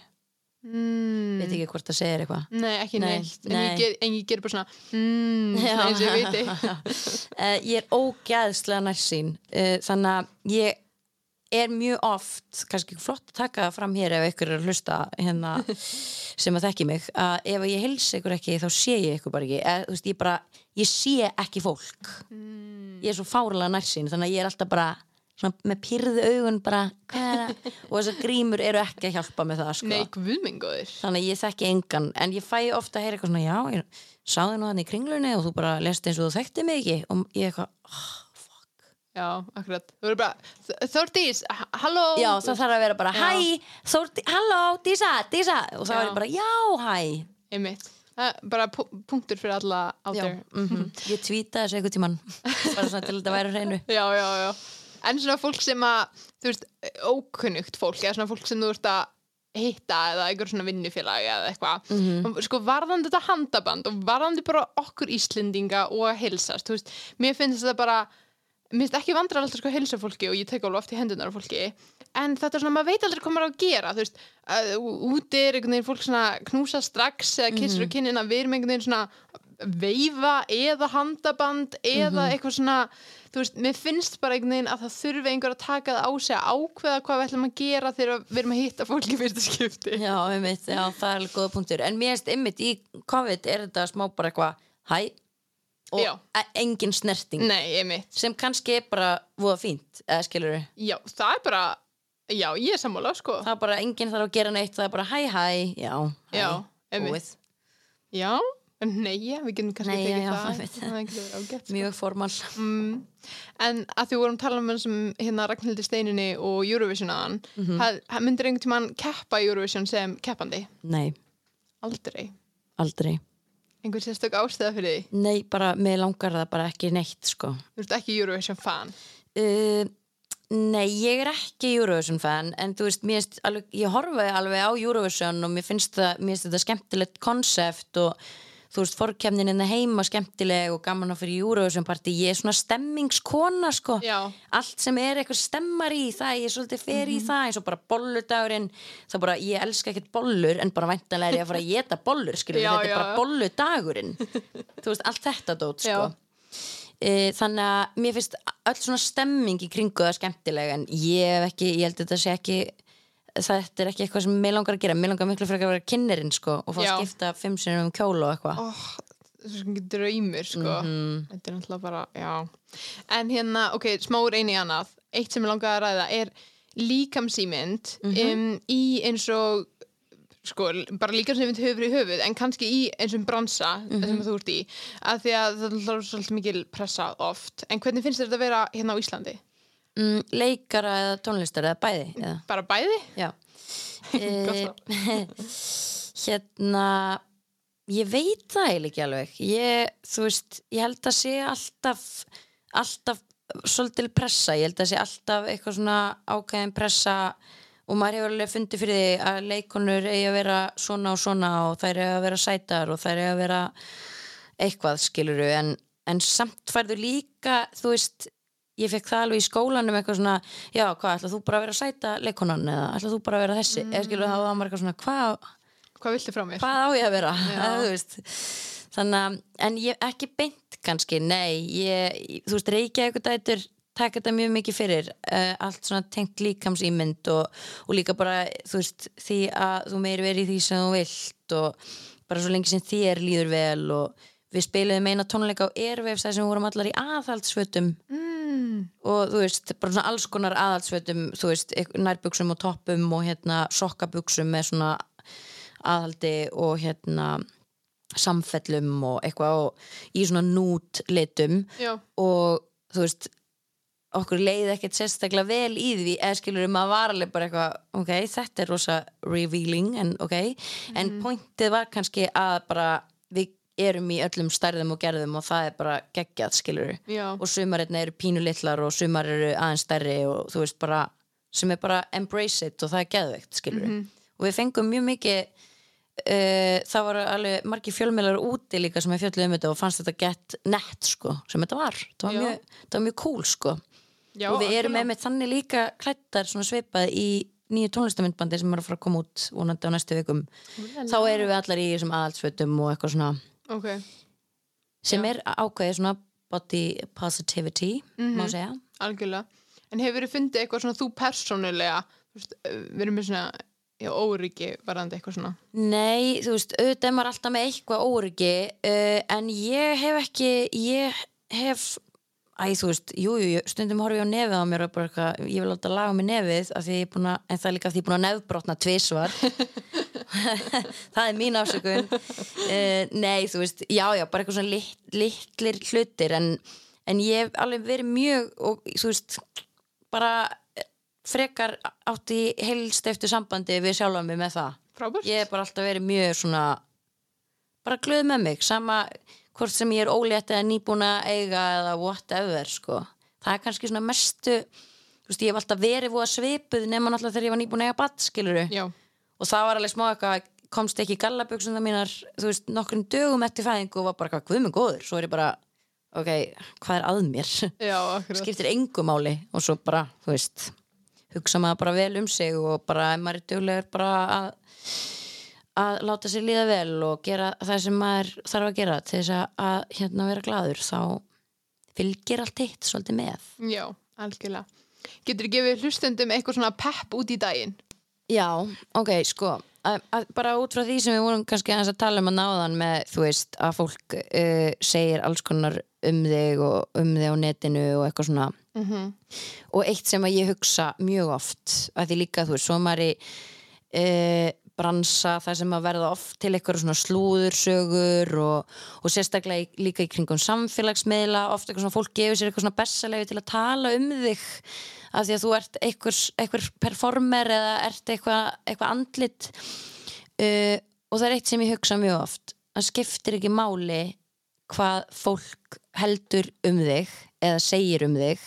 mm.
veit ekki hvort það segir eitthvað
Nei, ekki
Nei,
neitt En,
nei.
ég ger, en ég ger bara svona mm,
Já.
eins og ég viti
uh, (laughs) ég er ógæðslega nærsýn uh, þannig að ég er mjög oft, kannski flott að taka fram hér ef ykkur er að hlusta hérna, (laughs) sem að þekki mig að ef ég hilsi ykkur ekki þá sé ég ykkur bara ekki. Eð, veist, ég, bara, ég sé ekki fólk.
Mm.
ég er svo fárlega nærsýn þannig að ég er alltaf bara svona, með pyrðu augun bara, er og þessar grímur eru ekki að hjálpa með það sko.
Nei,
þannig að ég þekki engan. En ég fæ ofta að heyra eitthvað svona já, ég sáði nú þannig í kringlunni og þú bara lest eins og þú þekkti mig ekki. Og ég eitthvað, oh,
Já, akkurat. Þú verður bara Þórdís, halló.
Já það þarf að vera bara hæ, Þórti, halló, Dísa, Dísa. Og þá er ég bara, já, hæ.
Einmitt. Það bara pu- punktur fyrir alla out
já,
there.
mhm. ég tvíta þessu einhvern tíman bara svona til þetta væri á hreinu. (laughs)
Já, já, já. En svona fólk sem að, þú veist, ókunnugt fólk eða svona fólk sem þú veist að hitta eða einhver svona vinnufélag eða eitthvað.
Mhm.
sko varðandi þetta handaband og varðandi bara okkur Íslendinga og að heilsast, þú veist, mér finnst þetta bara mér finnst ekki vandrar alltaf sko að heilsa fólki og ég tek alveg oft í hendunar á fólki en þetta er svona, maður veit aldrei hvað maður á að gera þú veist, uh, úti er einhvern veginn fólk svona knúsa strax eða kissur
Mhm.
mm -hmm. við erum einhvern veginn svona veifa eða handaband eða
Mhm.
eitthvað svona þú veist, mér finnst bara einhvern veginn að það þurfi einhver að taka það á sig að ákveða hvað við ætlum að gera þegar við erum að hitta fólki í fyrsta skipti
já, einmitt, já, það er og engin snerting
Nei,
sem kannski er bara voða fínt, eða skilur
Já, það er bara, já, ég er sammála, sko.
það er bara enginn þarf að gera neitt það er bara hæ hæ, já, hæ, búið.
Já, nei, við getum kannski tekið það. Það getur verið ágætt. sko.
mjög formal
Mm. En að því við vorum að tala um sem hérna Ragnhildi Steininni og Eurovision aðan, mm. -hmm. myndir einhvern tímann keppa í Eurovision sem keppandi?
nei,
Aldrei.
aldrei
Einhver sérstök ástæða fyrir því?
nei, bara, mér langar það bara ekki neitt sko
Þú ert ekki Eurovision fan?
uh, nei, ég er ekki Eurovision fan en þú veist, alveg, ég horfi alveg á Eurovision og mér finnst, það, mér finnst þetta skemmtilegt konsept og þú veist, fórkemnin innan heima skemmtileg og gaman að fyrir party. Ég er svona stemmingskona sko.
Já.
allt sem er eitthvað stemmar í það ég er svolítið fer í það eins og bara bolludagurinn. Þá bara, ég elska ekkert bollur en bara væntanlega er ég að fara að geta bollur skilur,
Já,
þetta er bara bolludagurinn. (laughs) Þú veist, allt þetta dót sko. E, þannig að mér finnst öll svona stemming í kringu það skemmtileg en ég hef ekki, ég held að þetta sé ekki þetta er ekki eitthvað sem mér langar að gera mér langar miklu frekar að vera kynnerinn sko og fá að
Já.
skipta fimm sinum um kjólu og eitthvað
Oh, þessu sem getur draumur, sko.
Mhm.
Þetta er náttúrulega bara, já. En hérna, ok, smá úr einu í annað. Eitt sem ég langaði að ræða er líkamsýmynd
Mhm.
um, í eins og sko, bara líka sem við höfum í höfuð en kannski í eins og bransa
Mhm.
sem þú ert í, að því að það er svolítið mikil pressa oft en hvernig finnst þér þetta að vera hérna á Íslandi?
Mm, leikara eða tónlistar eða bæði eða?
Bara bæði?
Já. (laughs) Eh, (laughs) Hérna ég veit það eiginlega ekki alveg. Ég, þú veist, ég held að sé alltaf alltaf svolítil pressa, ég held að sé alltaf eitthvað svona ákveðin pressa og maður hefur alveg fundið fyrir því að leikonur eigi að vera svona og svona og þær eigi að vera sætar og þær eigi að vera eitthvað skiluru en, en samt færðu líka þú veist, ég fekk það alveg í skólanum eitthvað svona, já hvað, ætlað þú bara að vera sæta leikonan eða ætlað þú bara að vera þessi eða skilur það var maður eitthvað svona, hvað
Hvað viltu frá mér?
hvað á ég að vera (laughs) veist. þannig að, en ég ekki beint kannski, nei ég, þú veist, Reykjavík dætur taka þetta mjög mikið fyrir uh, allt svona tengt líkamsýmynd og, og líka bara, þú veist, því að þú meiri verið í því sem þú vilt og bara svo lengi sem þér líður vel og við spiluðum eina tónleika á Airwaves þar sem við vorum allar í aðhaldsfötum
Mm,
og þú veist, bara svona alls konar aðhaldsfötum, þú veist, nærbuksum og toppum og hérna sokkabuksum með svona aðhaldi og hérna samfellum og eitthvað og í svona nút litum
já,
og þú veist okkur leiði ekkert sérstaklega vel í því eða skilur maður var alveg bara eitthvað ok, þetta er rosa revealing en ok, en pointið var kannski að bara við erum í öllum stærðum og gerðum og það er bara geggjað skilur og sumarirna eru pínu litlar og sumar eru aðeins stærri og þú veist bara sem er bara embrace it og það er geðveikt skilur og við fengum mjög mikið uh, það voru alveg margir fjölmjölar úti líka sem er fjöldið um þetta og fannst þetta gett nett sko sem þetta var, það var, mjög, það var mjög cool sko.
Já
og við erum
algjörlega.
með þannig líka klættar svona svipað í nýju tónlistamindbandi sem er að fara að koma út vonandi á næstu vikum. Þá erum við allar í aðhaldsfötum og eitthvað svona
Ok,
sem
Já.
er ákveðið svona body positivity má segja.
Algjörlega. En hefur þið fundið eitthvað svona þú persónulega erum með svona já, óryggi varðandi eitthvað svona?
Nei, þú veist, auðvitað er maður alltaf með eitthvað óryggi uh, en ég hef ekki, ég hef Æ, þú veist, jú, jú, stundum horfi ég á nefið á mér og bara eitthvað, ég vil láta laga mig nefið að, en það er líka af því ég er búin að nefbrotna tvisvar. (laughs) Það er mín ásökun uh, Nei, þú veist, já, já, bara eitthvað svona lit, litlir hlutir en, en ég hef alveg verið mjög og þú veist, bara eh, frekar átt í heilsteftu sambandi við sjálfa mig með það.
Frábært.
Ég hef bara alltaf verið mjög svona bara glöð með mig sama hvort sem ég er ólétt eða nýbúin að eiga eða whatever sko. það er kannski svona mestu þú veist, ég hef alltaf verið voða svipuð nema náttúrulega þegar ég var nýbúin að eiga batt skiluru
Já,
og það var alveg smá eitthvað komst ekki í gallaböksuna mínar þú veist, nokkrum dögum eftir fæðingu og var bara hvað guðminn góður, svo er ég bara ok, hvað er að mér?
Já,
skiptir engu máli. Og svo bara, þú veist hugsa maður bara vel um sig og bara ef maður er duglegur bara að að láta sér líða vel og gera það sem maður þarf að gera til þess að, hérna vera gladur þá fylgir allt hitt svolítið með.
Já, algjörlega. Getur þú gefið hlustendum eitthvað svona pepp út í daginn?
Já, ok, sko að, að, bara út frá því sem við vorum kannski að tala um að náðan með, þú veist, að fólk uh, segir alls konar um þig og um þig á netinu og eitthvað svona.
Mm
og eitt sem að ég hugsa mjög oft að því líka, þú veist, svo er maður í uh, bransa það sem að verða oft til eitthvað svona slúðursögur og, og sérstaklega í, líka í kringum samfélagsmiðla. Oft eitthvað svona fólk gefur sér eitthvað svona bessalegi til að tala um þig af því að þú ert eitthvað, eitthvað performer eða ert eitthvað, eitthvað andlit. Uh, og það er eitt sem ég hugsa mjög oft. Að skiptir ekki máli hvað fólk heldur um þig eða segir um þig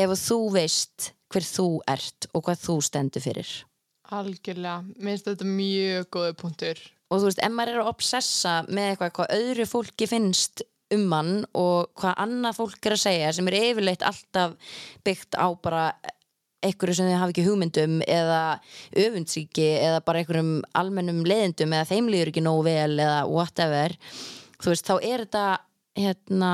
ef þú veist hver þú ert og hvað þú stendur fyrir
Algjörlega, mér finnst þetta mjög góði punktur.
Og þú veist, ef maður er að obsessa með eitthvað hvað öðru fólki finnst um mann og hvað annað fólk er að segja sem er yfirleitt alltaf byggt á bara einhverju sem þið hafa ekki hugmyndum eða öfundsíki eða bara einhverjum almennum leiðindum eða þeim líður ekki nógu vel eða whatever þú veist, þá er þetta hérna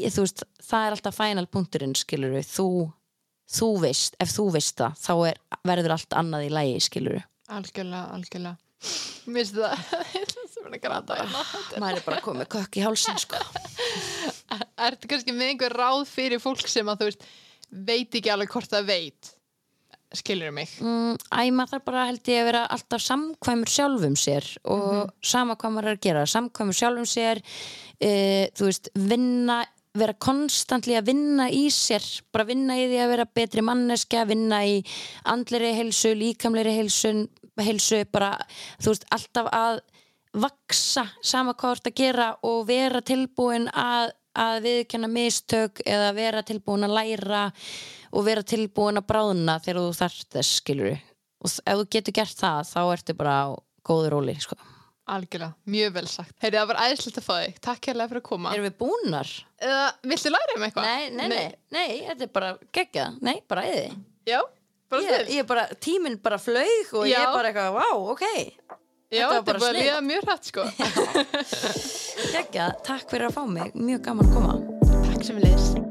þú veist, það er alltaf final punkturinn skilur við, þú þú veist, ef þú veist það þá er, verður allt annað í lægi skilur
Algjörlega, algjörlega. Mér finnst það sem er að grata hérna.
Maður er bara komið kökk í hálsin sko. (laughs)
Ertu kannski með einhver ráð fyrir fólk sem að þú veist veit ekki alveg hvort það veit? Skilur mig?
Mm, Æ, maður þarf bara held ég að vera alltaf samkvæmur sjálfum sér og sama hvað maður er að gera samkvæmur sjálfum sér uh, þú veist, vinna vera konstantli að vinna í sér bara vinna í því að vera betri manneska vinna í andleri heilsu líkamleri heilsun, heilsu bara, þú veist, alltaf að vaksa sama hvað þú ert að gera og vera tilbúin að, að viðkenna mistök eða vera tilbúin að læra og vera tilbúin að bráðna þegar þú þarft þess skilur og ef þú getur gert það þá ertu bara á góður róli sko.
Algjörlega, mjög vel sagt. Heyri, það var æðislegt að fá þig, takk hérlega fyrir að koma.
Erum við búnar?
eða viltu læra um eitthvað?
Nei, nei, nei, nei, þetta er bara geggjað, nei, bara eði
já, bara
ég,
þið
ég bara, tíminn bara flaug og ég
Já.
er bara eitthvað, vá, ok.
Já,
var
þetta er
bara
bara að
sniðugt.
líða mjög hrætt sko. (laughs)
Geggjað, takk fyrir að fá mig, mjög gaman að koma.
Takk sem við leist